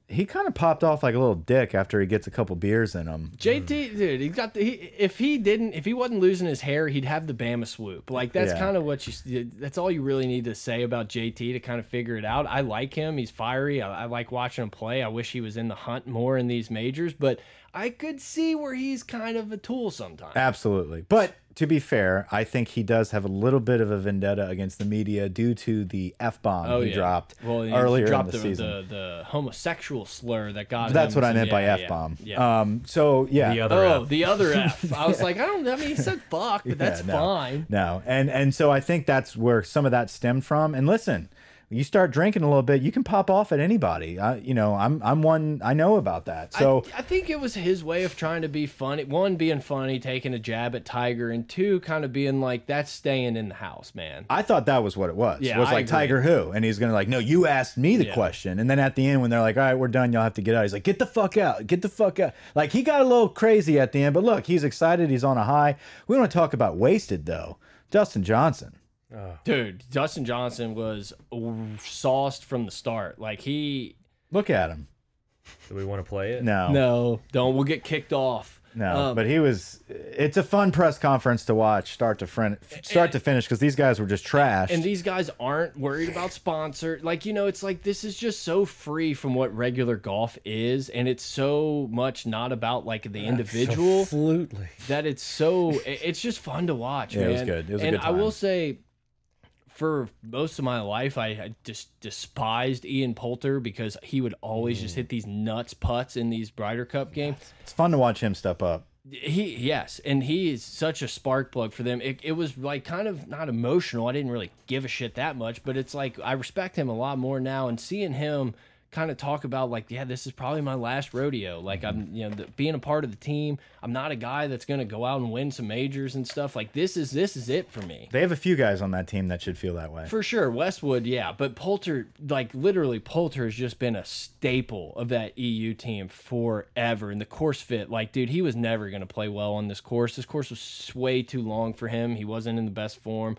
He kind of popped off like a little dick after he gets a couple beers in him. JT, dude, he got the. He, if he didn't, if he wasn't losing his hair, he'd have the Bama swoop. Like that's Yeah. kind of what you. That's all you really need to say about JT to kind of figure it out. I like him. He's fiery. I, I like watching him play. I wish he was in the hunt more in these majors, but I could see where he's kind of a tool sometimes. Absolutely. But to be fair, I think he does have a little bit of a vendetta against the media due to the F bomb Oh he yeah, dropped well, he earlier dropped in the, the, season. The, the homosexual slur that got. That's him what I some- meant by F bomb. Yeah. yeah. Um, so yeah. The other Oh, F. the other F. I was like, I don't. I mean, he said fuck, but that's Yeah, no. fine. No, and and so I think that's where some of that stemmed from. And listen, you start drinking a little bit, you can pop off at anybody. I, you know, I'm I'm one I know about that. So I, I think it was his way of trying to be funny. One, being funny, taking a jab at Tiger, and two, kind of being like, "That's staying in the house, man." I thought that was what it was. Yeah, was I like agree. Tiger who, and he's gonna like, no, you asked me the Yeah. question, and then at the end when they're like, all right, we're done, y'all have to get out. He's like, get the fuck out, get the fuck out. Like he got a little crazy at the end, but look, he's excited, he's on a high. We want to talk about wasted though. Dustin Johnson. Dude, Dustin Johnson was sauced from the start. Like he, Look at him. Do we want to play it? No, no, don't. We'll get kicked off. no, Um, but he was. It's a fun press conference to watch, start to fin start to finish, because these guys were just trash. And these guys aren't worried about sponsor. Like, you know, it's like this is just so free from what regular golf is. And it's so much not about like the individual Absolutely. that it's so, it's just fun to watch, Yeah, it was good. It was a and good I will say, for most of my life, I, I just despised Ian Poulter because he would always Mm. just hit these nuts putts in these Ryder Cup games. it's fun to watch him step up. He yes, and he is such a spark plug for them. It, it was like kind of not emotional. I didn't really give a shit that much, but it's like I respect him a lot more now. And seeing him kind of talk about like, yeah, this is probably my last rodeo. Like I'm, mm-hmm. you know, the, being a part of the team. I'm not a guy that's gonna go out and win some majors and stuff. Like this is this is it for me. They have a few guys on that team that should feel that way. For sure, Westwood, yeah, but Poulter, like literally, Poulter has just been a staple of that EU team forever. And the course fit, like, dude, he was never going to play well on this course. This course was way too long for him. He wasn't in the best form.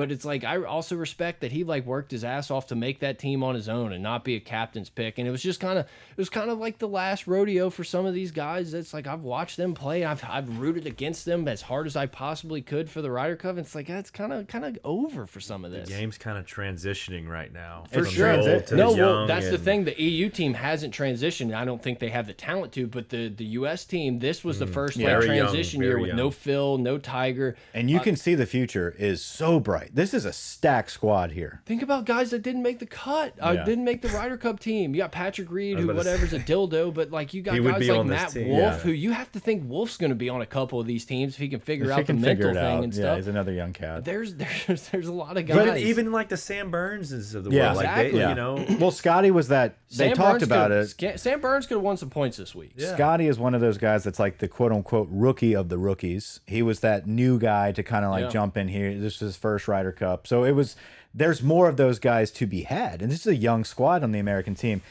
But it's like I also respect that he like worked his ass off to make that team on his own and not be a captain's pick. And it was just kind of it was kind of like the last rodeo for some of these guys. That's like I've watched them play. I've I've rooted against them as hard as I possibly could for the Ryder Cup. And it's like that's kind of kind of over for some of this. The game's kind of transitioning right now. For sure. the old to No, the well, young that's the thing. The EU team hasn't transitioned. I don't think they have the talent to, but the the US team, this was the mm. first like, Very young, transition year with young. no Phil, no Tiger. And you uh, can see the future is so bright. This is a stacked squad here. Think about guys that didn't make the cut, uh, Yeah. didn't make the Ryder Cup team. You got Patrick Reed, who about to whatever's a dildo, but like you got He guys like Matt. Wolf, Yeah. who you have to think Wolf's going to be on a couple of these teams if he can figure If out he can the figure mental it thing out, and yeah, stuff. he's another young cat. There's there's there's a lot of guys. But even like the Sam Burnses of the Yeah. world, like they, Exactly. you know, Well, Scotty was that. They Sam talked Burns about could've- it. Sam Burns could have won some points this week. Yeah. Scotty is one of those guys that's like the quote unquote rookie of the rookies. He was that new guy to kind of like Yeah. jump in here. This is his first Ryder Cup. So it was, there's more of those guys to be had. And this is a young squad on the American team.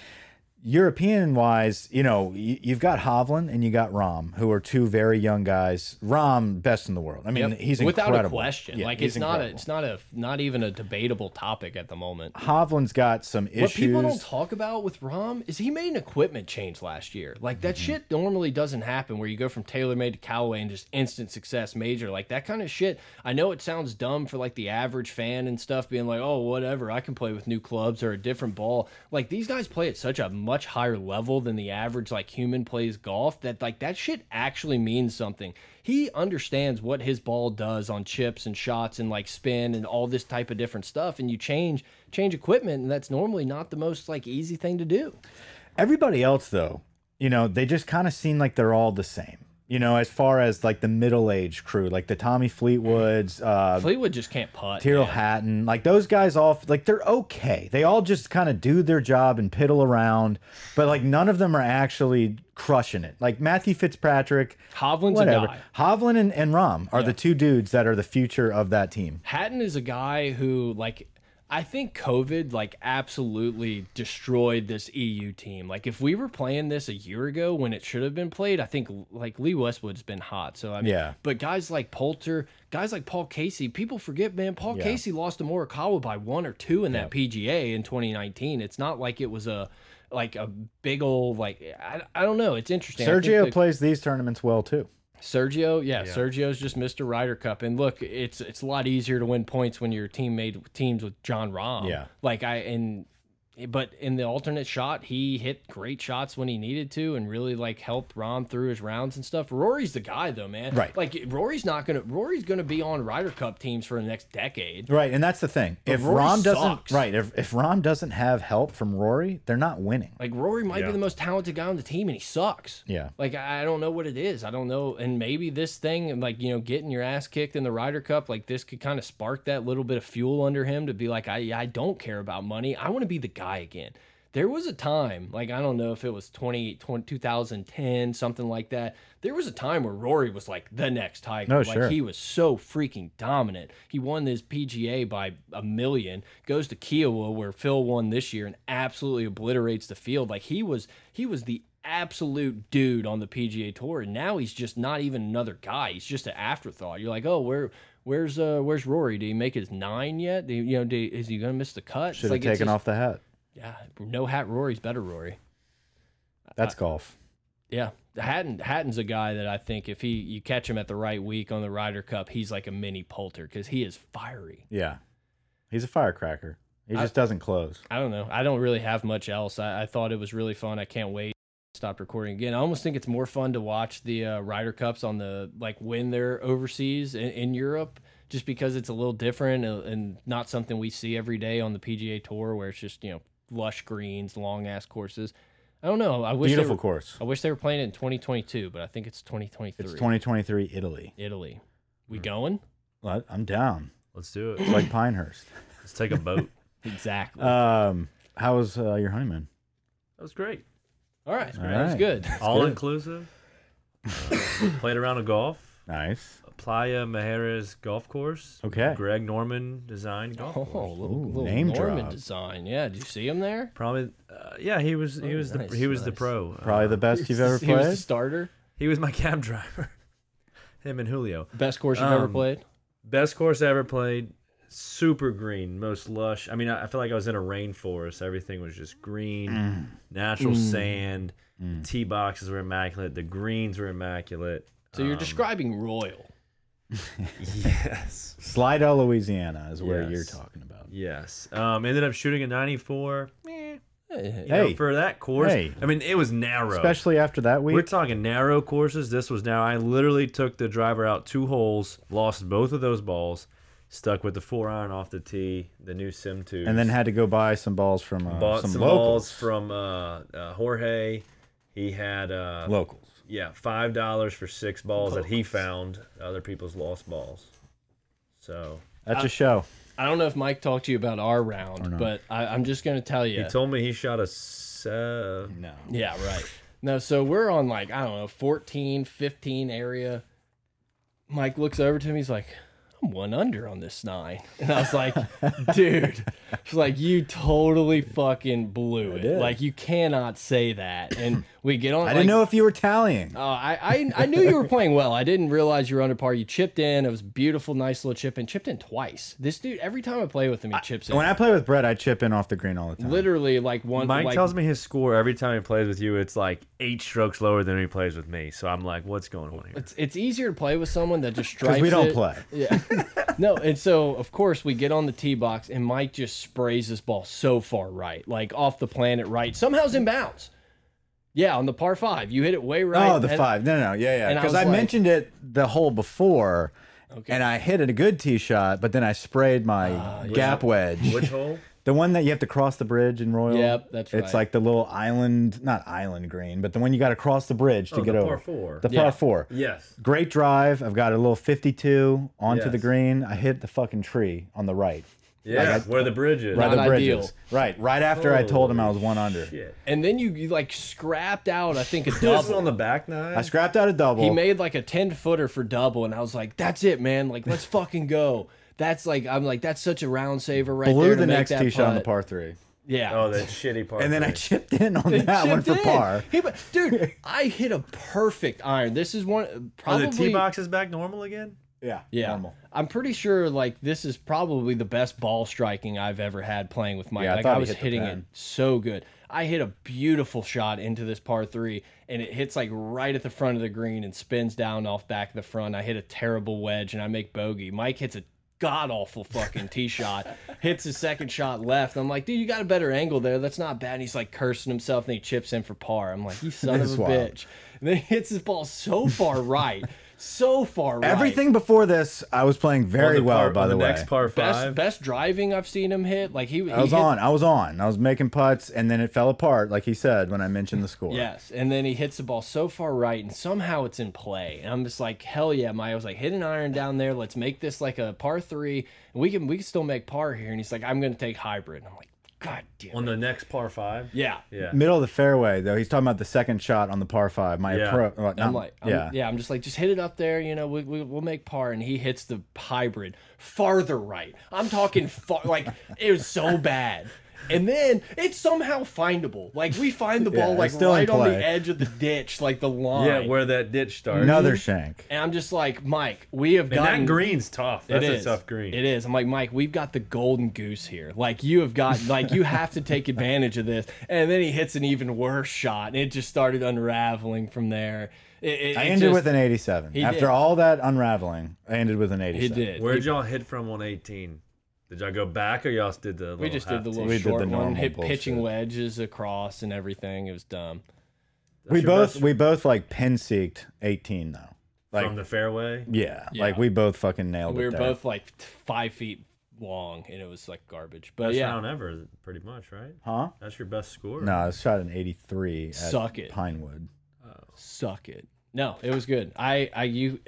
European wise, you know, you, you've got Hovland and you got Rahm, who are two very young guys. Rahm, best in the world. I mean, Yep. he's without incredible. a question. Yeah, like it's not a, it's not a, not even a debatable topic at the moment. Hovland's got some issues. What people don't talk about with Rahm is he made an equipment change last year. Like that Mm-hmm. shit normally doesn't happen where you go from TaylorMade to Callaway and just instant success major. Like that kind of shit. I know it sounds dumb for like the average fan and stuff being like, "Oh, whatever, I can play with new clubs or a different ball." Like these guys play at such a much higher level than the average like human plays golf that like that shit actually means something. He understands what his ball does on chips and shots and like spin and all this type of different stuff and you change change equipment and that's normally not the most like easy thing to do. Everybody else, though, you know, they just kind of seem like they're all the same. You know, as far as like the middle aged crew, like the Tommy Fleetwoods, uh, Fleetwood just can't putt. Tyrrell man. Hatton, like those guys all like they're okay. They all just kind of do their job and piddle around, but like none of them are actually crushing it. Like Matthew Fitzpatrick, Hovland's a whatever. guy. Hovland and, and Rahm are the two dudes that are the future of that team. Hatton is a guy who like I think COVID like absolutely destroyed this EU team. Like if we were playing this a year ago when it should have been played, I think like Lee Westwood's been hot. So I mean, Yeah. But guys like Poulter, guys like Paul Casey, people forget, man. Paul Yeah. Casey lost to Morikawa by one or two in that PGA in 2019. It's not like it was a like a big old like I, I don't know. It's interesting. Sergio the- plays these tournaments well too. Sergio, yeah, Sergio's just Mr. Ryder Cup, and look, it's it's a lot easier to win points when your team made teams with Jon Rahm. Yeah. like I and but in the alternate shot, he hit great shots when he needed to, and really like helped Rahm through his rounds and stuff. Rory's the guy though, man. Right. Like Rory's not gonna Rory's gonna be on Ryder Cup teams for the next decade. Right, and that's the thing. if Rory Rahm doesn't sucks. right, if if Rahm doesn't have help from Rory, they're not winning. Like Rory might Yeah. be the most talented guy on the team, and he sucks. Yeah. Like I I don't know what it is. I don't know. And maybe this thing, like you know, getting your ass kicked in the Ryder Cup, like this could kind of spark that little bit of fuel under him to be like, I I don't care about money. I want to be the guy again. There was a time, like I don't know if it was 20, 20 2010, something like that. There was a time where Rory was like the next Tiger. No, like sure. he was so freaking dominant. He won his PGA by a million. Goes to Kiawah where Phil won this year and absolutely obliterates the field. Like he was he was the absolute dude on the PGA tour. And now he's just not even another guy. He's just an afterthought. You're like, oh, where where's uh where's Rory? Did he make his nine yet? Do you, know, did, is he gonna miss the cut? Should have like, taken just- off the hat. Yeah, no hat. Rory's better. Rory. That's golf. Yeah, Hatton Hatton's a guy that I think if he you catch him at the right week on the Ryder Cup, he's like a mini Poulter because he is fiery. Yeah. He's a firecracker. He just doesn't close. I don't know. I don't really have much else. I, I thought it was really fun. I can't wait. Stopped recording again. I almost think it's more fun to watch the uh, Ryder Cups on the like when they're overseas in, in Europe, just because it's a little different and, and not something we see every day on the PGA Tour, where it's just you know lush greens, long ass courses. I don't know. I wish they Beautiful were- course. I wish they were playing it in 2022, but I think it's 2023. It's 2023 Italy. Italy. We going? Well, I'm down. Let's do it. It's like Pinehurst. Let's take a boat. Exactly. Um, how was uh, your honeymoon? That was great. all right. all That was right. good. All good. inclusive. Uh, played around a golf. Nice. Playa Mujeres Golf Course. Okay. Greg Norman designed golf Oh, course. little, Ooh, little name Norman drop. design. Yeah. Did you see him there? Probably, uh, yeah. He was he Oh, was nice, the he was the pro. Probably Uh, the best you've ever played. He was the played. starter. he was my cab driver. Him and Julio. Best course you've ever Um, played. Best course I ever played. Super green, most lush. I mean, I, I feel like I was in a rainforest. Everything was just green, Mm. natural sand. Tee boxes were immaculate. The greens were immaculate. So you're Um, describing Royal. Yes. Slidell, Louisiana is where you're talking about. Yes. Um, ended up shooting a 94. Eh, Hey, know, for that course. Hey. I mean, it was narrow. Especially after that week. We're talking narrow courses. This was now. I literally took the driver out two holes, lost both of those balls, stuck with the four iron off the tee, the new Sim two, and then had to go buy some balls from uh, bought some, some, locals. balls from uh, uh, Jorge. He had uh, locals. Yeah five dollars for six balls that he found other people's lost balls. So That's a show. I don't know if Mike talked to you about our round, but I, I'm just going to tell you. he told me he shot a se- No. Yeah, right. No, so we're on like, I don't know, 14, 15 area. Mike looks over to me. He's like, I'm one under on this nine. And I was like, dude, she's like, you totally fucking blew it. Like, you cannot say that. And we get on. I like, didn't know if you were tallying. Oh, I, I I knew you were playing well. I didn't realize you were under par. You chipped in. It was beautiful, nice little chip in. Chipped in twice. This dude, every time I play with him, he chips in. When I play with Brett, I chip in off the green all the time. Literally, like one. Mike like, tells me his score every time he plays with you. It's like eight strokes lower than he plays with me. So I'm like, what's going on here? It's, it's easier to play with someone that just strikes. Because we don't it. play. Yeah. no, and so of course we get on the tee box and Mike just sprays this ball so far right, like off the planet right. Somehow's in bounds. Yeah, on the par five, you hit it way right. Oh, the and- five. No, no, yeah, yeah. and I Because I, like- mentioned it the hole before, Okay. and I hit it a good tee shot, but then I sprayed my Ah, gap wedge. Which hole? The one that you have to cross the bridge in Royal. Yep, that's right. It's like the little island, not island green, but the one you got to cross the bridge to Oh, get the over. par four. The Yeah. par four. Yes. Great drive. I've got a little 52 onto the green. I hit the fucking tree on the right. Yeah. where the bridge is. Right, Not the ideal. bridges. Right, right after I told him I was one under. Shit. And then you, you like scrapped out, I think, a This double. on the back nine. I scrapped out a double. he made like a 10 footer for double, and I was like, that's it, man. Like, let's fucking go. That's like, I'm like, that's such a round saver right blew there. to the next tee shot on the par three. Yeah. oh, that shitty part. And then I chipped in on that one for in. par. He- dude, I hit a perfect iron. This is one Are probably the tee boxes back normal again? Yeah. Yeah, Normal. I'm pretty sure like this is probably the best ball striking I've ever had playing with Mike. Yeah, I like I was hit hitting it so good. I hit a beautiful shot into this par three, and it hits like right at the front of the green and spins down off back of the front. I hit a terrible wedge and I make bogey. Mike hits a god awful fucking tee shot, hits his second shot left. I'm like, dude, you got a better angle there. That's not bad. And he's like cursing himself, and he chips in for par. I'm like, you son of a wild. bitch. And then he hits his ball so far right, so far right. Everything before this, I was playing very On the well, par- by on the, way. next par five. best driving I've seen him hit. Like he, he I was hit, on. I was on. I was making putts, and then it fell apart, like he said when I mentioned the score. Yes, and then he hits the ball so far right, and somehow it's in play. And I'm just like, hell yeah, Mike. I was like, hit an iron down there. Let's make this like a par three, and we can we can still make par here. And he's like, I'm gonna take hybrid. And I'm like, God damn. on it. the next par five. yeah. Yeah. Middle of the fairway, though. He's talking about the second shot on the par five. My Yeah. approach. Uh, well, I'm like, I'm, yeah. yeah. I'm just like, just hit it up there. You know, we, we, we'll make par. And he hits the hybrid farther right. I'm talking far, like it was so bad. And then it's somehow findable. Like we find the ball Yeah, like still right on the edge of the ditch, like the line. Yeah, where that ditch starts. Another shank. And I'm just like, Mike, we have And gotten that green's tough. That's It a tough green. It is. I'm like, Mike, we've got the golden goose here. Like you have got, like you have to take advantage of this. And then he hits an even worse shot, and it just started unraveling from there. It, it, I ended just- with an 87. After did. all that unraveling, I ended with an 87. He did. Where'd y'all hit from on 18? Did y'all go back or y'all did the little we just did the little We did short the one, normal hit pitching wedges across and everything. It was dumb. That's We both best we both like pin seeked 18 though. Like from the fairway. yeah, Yeah. like we both fucking nailed We it. We were there. both like five feet long, and it was like garbage. But Best yeah, round ever, pretty much, right? Huh? That's your best score. No, I shot an 83 at Suck it. Pinewood. Oh. suck it. No, it was good. I I you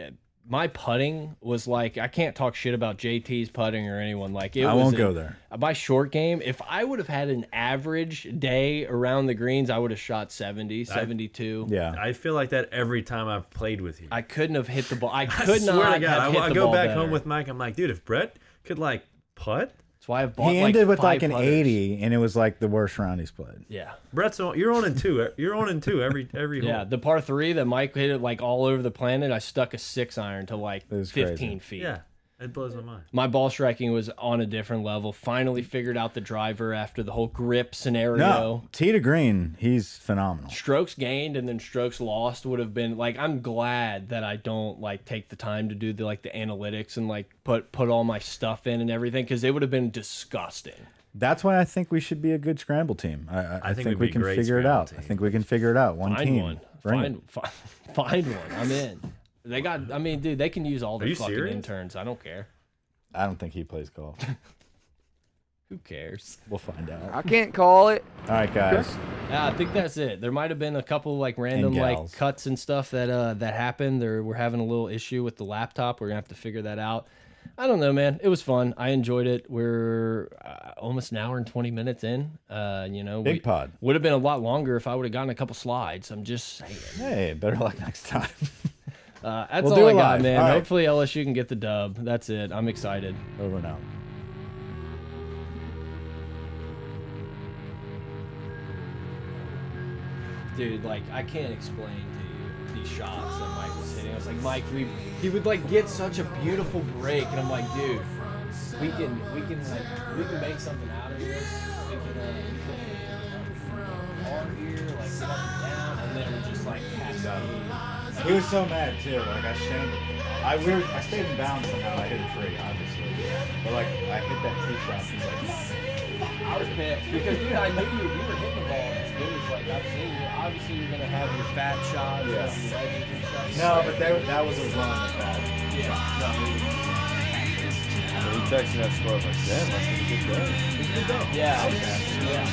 my putting was like I can't talk shit about JT's putting or anyone like it I was won't a- go there. My short game, if I would have had an average day around the greens, I would have shot 70, 72. Yeah. I feel like that every time I've played with you. I couldn't have hit the ball. I I could swear not to God, have I, hit I the go ball back better. home with Mike. I'm like, dude, if Brett could like putt, That's why I've bought He like ended with five like an putters. 80 and it was like the worst round he's played. Yeah. Brett's on. You're on in two. You're on in two every every Yeah, hole. the par three that Mike hit it like all over the planet. I stuck a six iron to like It was 15 crazy. feet. Yeah, it blows my mind. my ball striking was on a different level. Finally figured out the driver after the whole grip scenario. No, tee to green, he's phenomenal. Strokes gained and then strokes lost would have been like I'm glad that I don't like take the time to do the like the analytics and like put put all my stuff in and everything because it would have been disgusting. That's why I think we should be a good scramble team. I, I, I think think, we'd we be can figure it out. team. I think we can figure it out. One Find team. one. Bring Find, it. find one. I'm in. They got. I mean, dude, they can use all their you fucking serious? interns. I don't care. I don't think he plays golf. Who cares? we'll find out. I can't call it. All right, guys. Yeah, I think that's it. There might have been a couple like random like cuts and stuff that uh that happened. There we're having a little issue with the laptop. We're gonna have to figure that out. I don't know, man. It was fun. I enjoyed it. We're uh, almost an hour and twenty minutes in. Uh, you know, Big pod. would have been a lot longer if I would have gotten a couple slides. I'm just saying. Hey, better luck next time. Uh, that's We'll all do I it got, live. man. All right. Hopefully LSU can get the dub. That's it. I'm excited. Over and out. dude like i can't explain to you these shots that mike was hitting i was like mike we he would like get such a beautiful break and i'm like dude we can we can like we can make something out of this we can uh we can hard here like get up and down and then it would just like cascade He was so mad too. Like I shamed. I we were, I stayed in bounds somehow. I hit a tree, obviously. But like I hit that tee shot. He's like, I was pissed because dude, I knew you, you were hitting the ball as good as like I've seen you. Obviously, you're gonna have your fat shots, Yeah. and your wedges and stuff. no, but that, that was a run at that. yeah, no, it was- And he texted that score. I was like, damn, must have a good day. It was a good day. Yeah, yeah.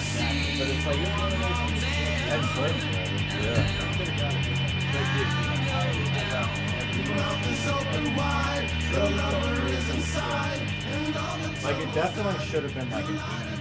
But it's like it's one of those That's great, man. Yeah. Like it definitely should have been like an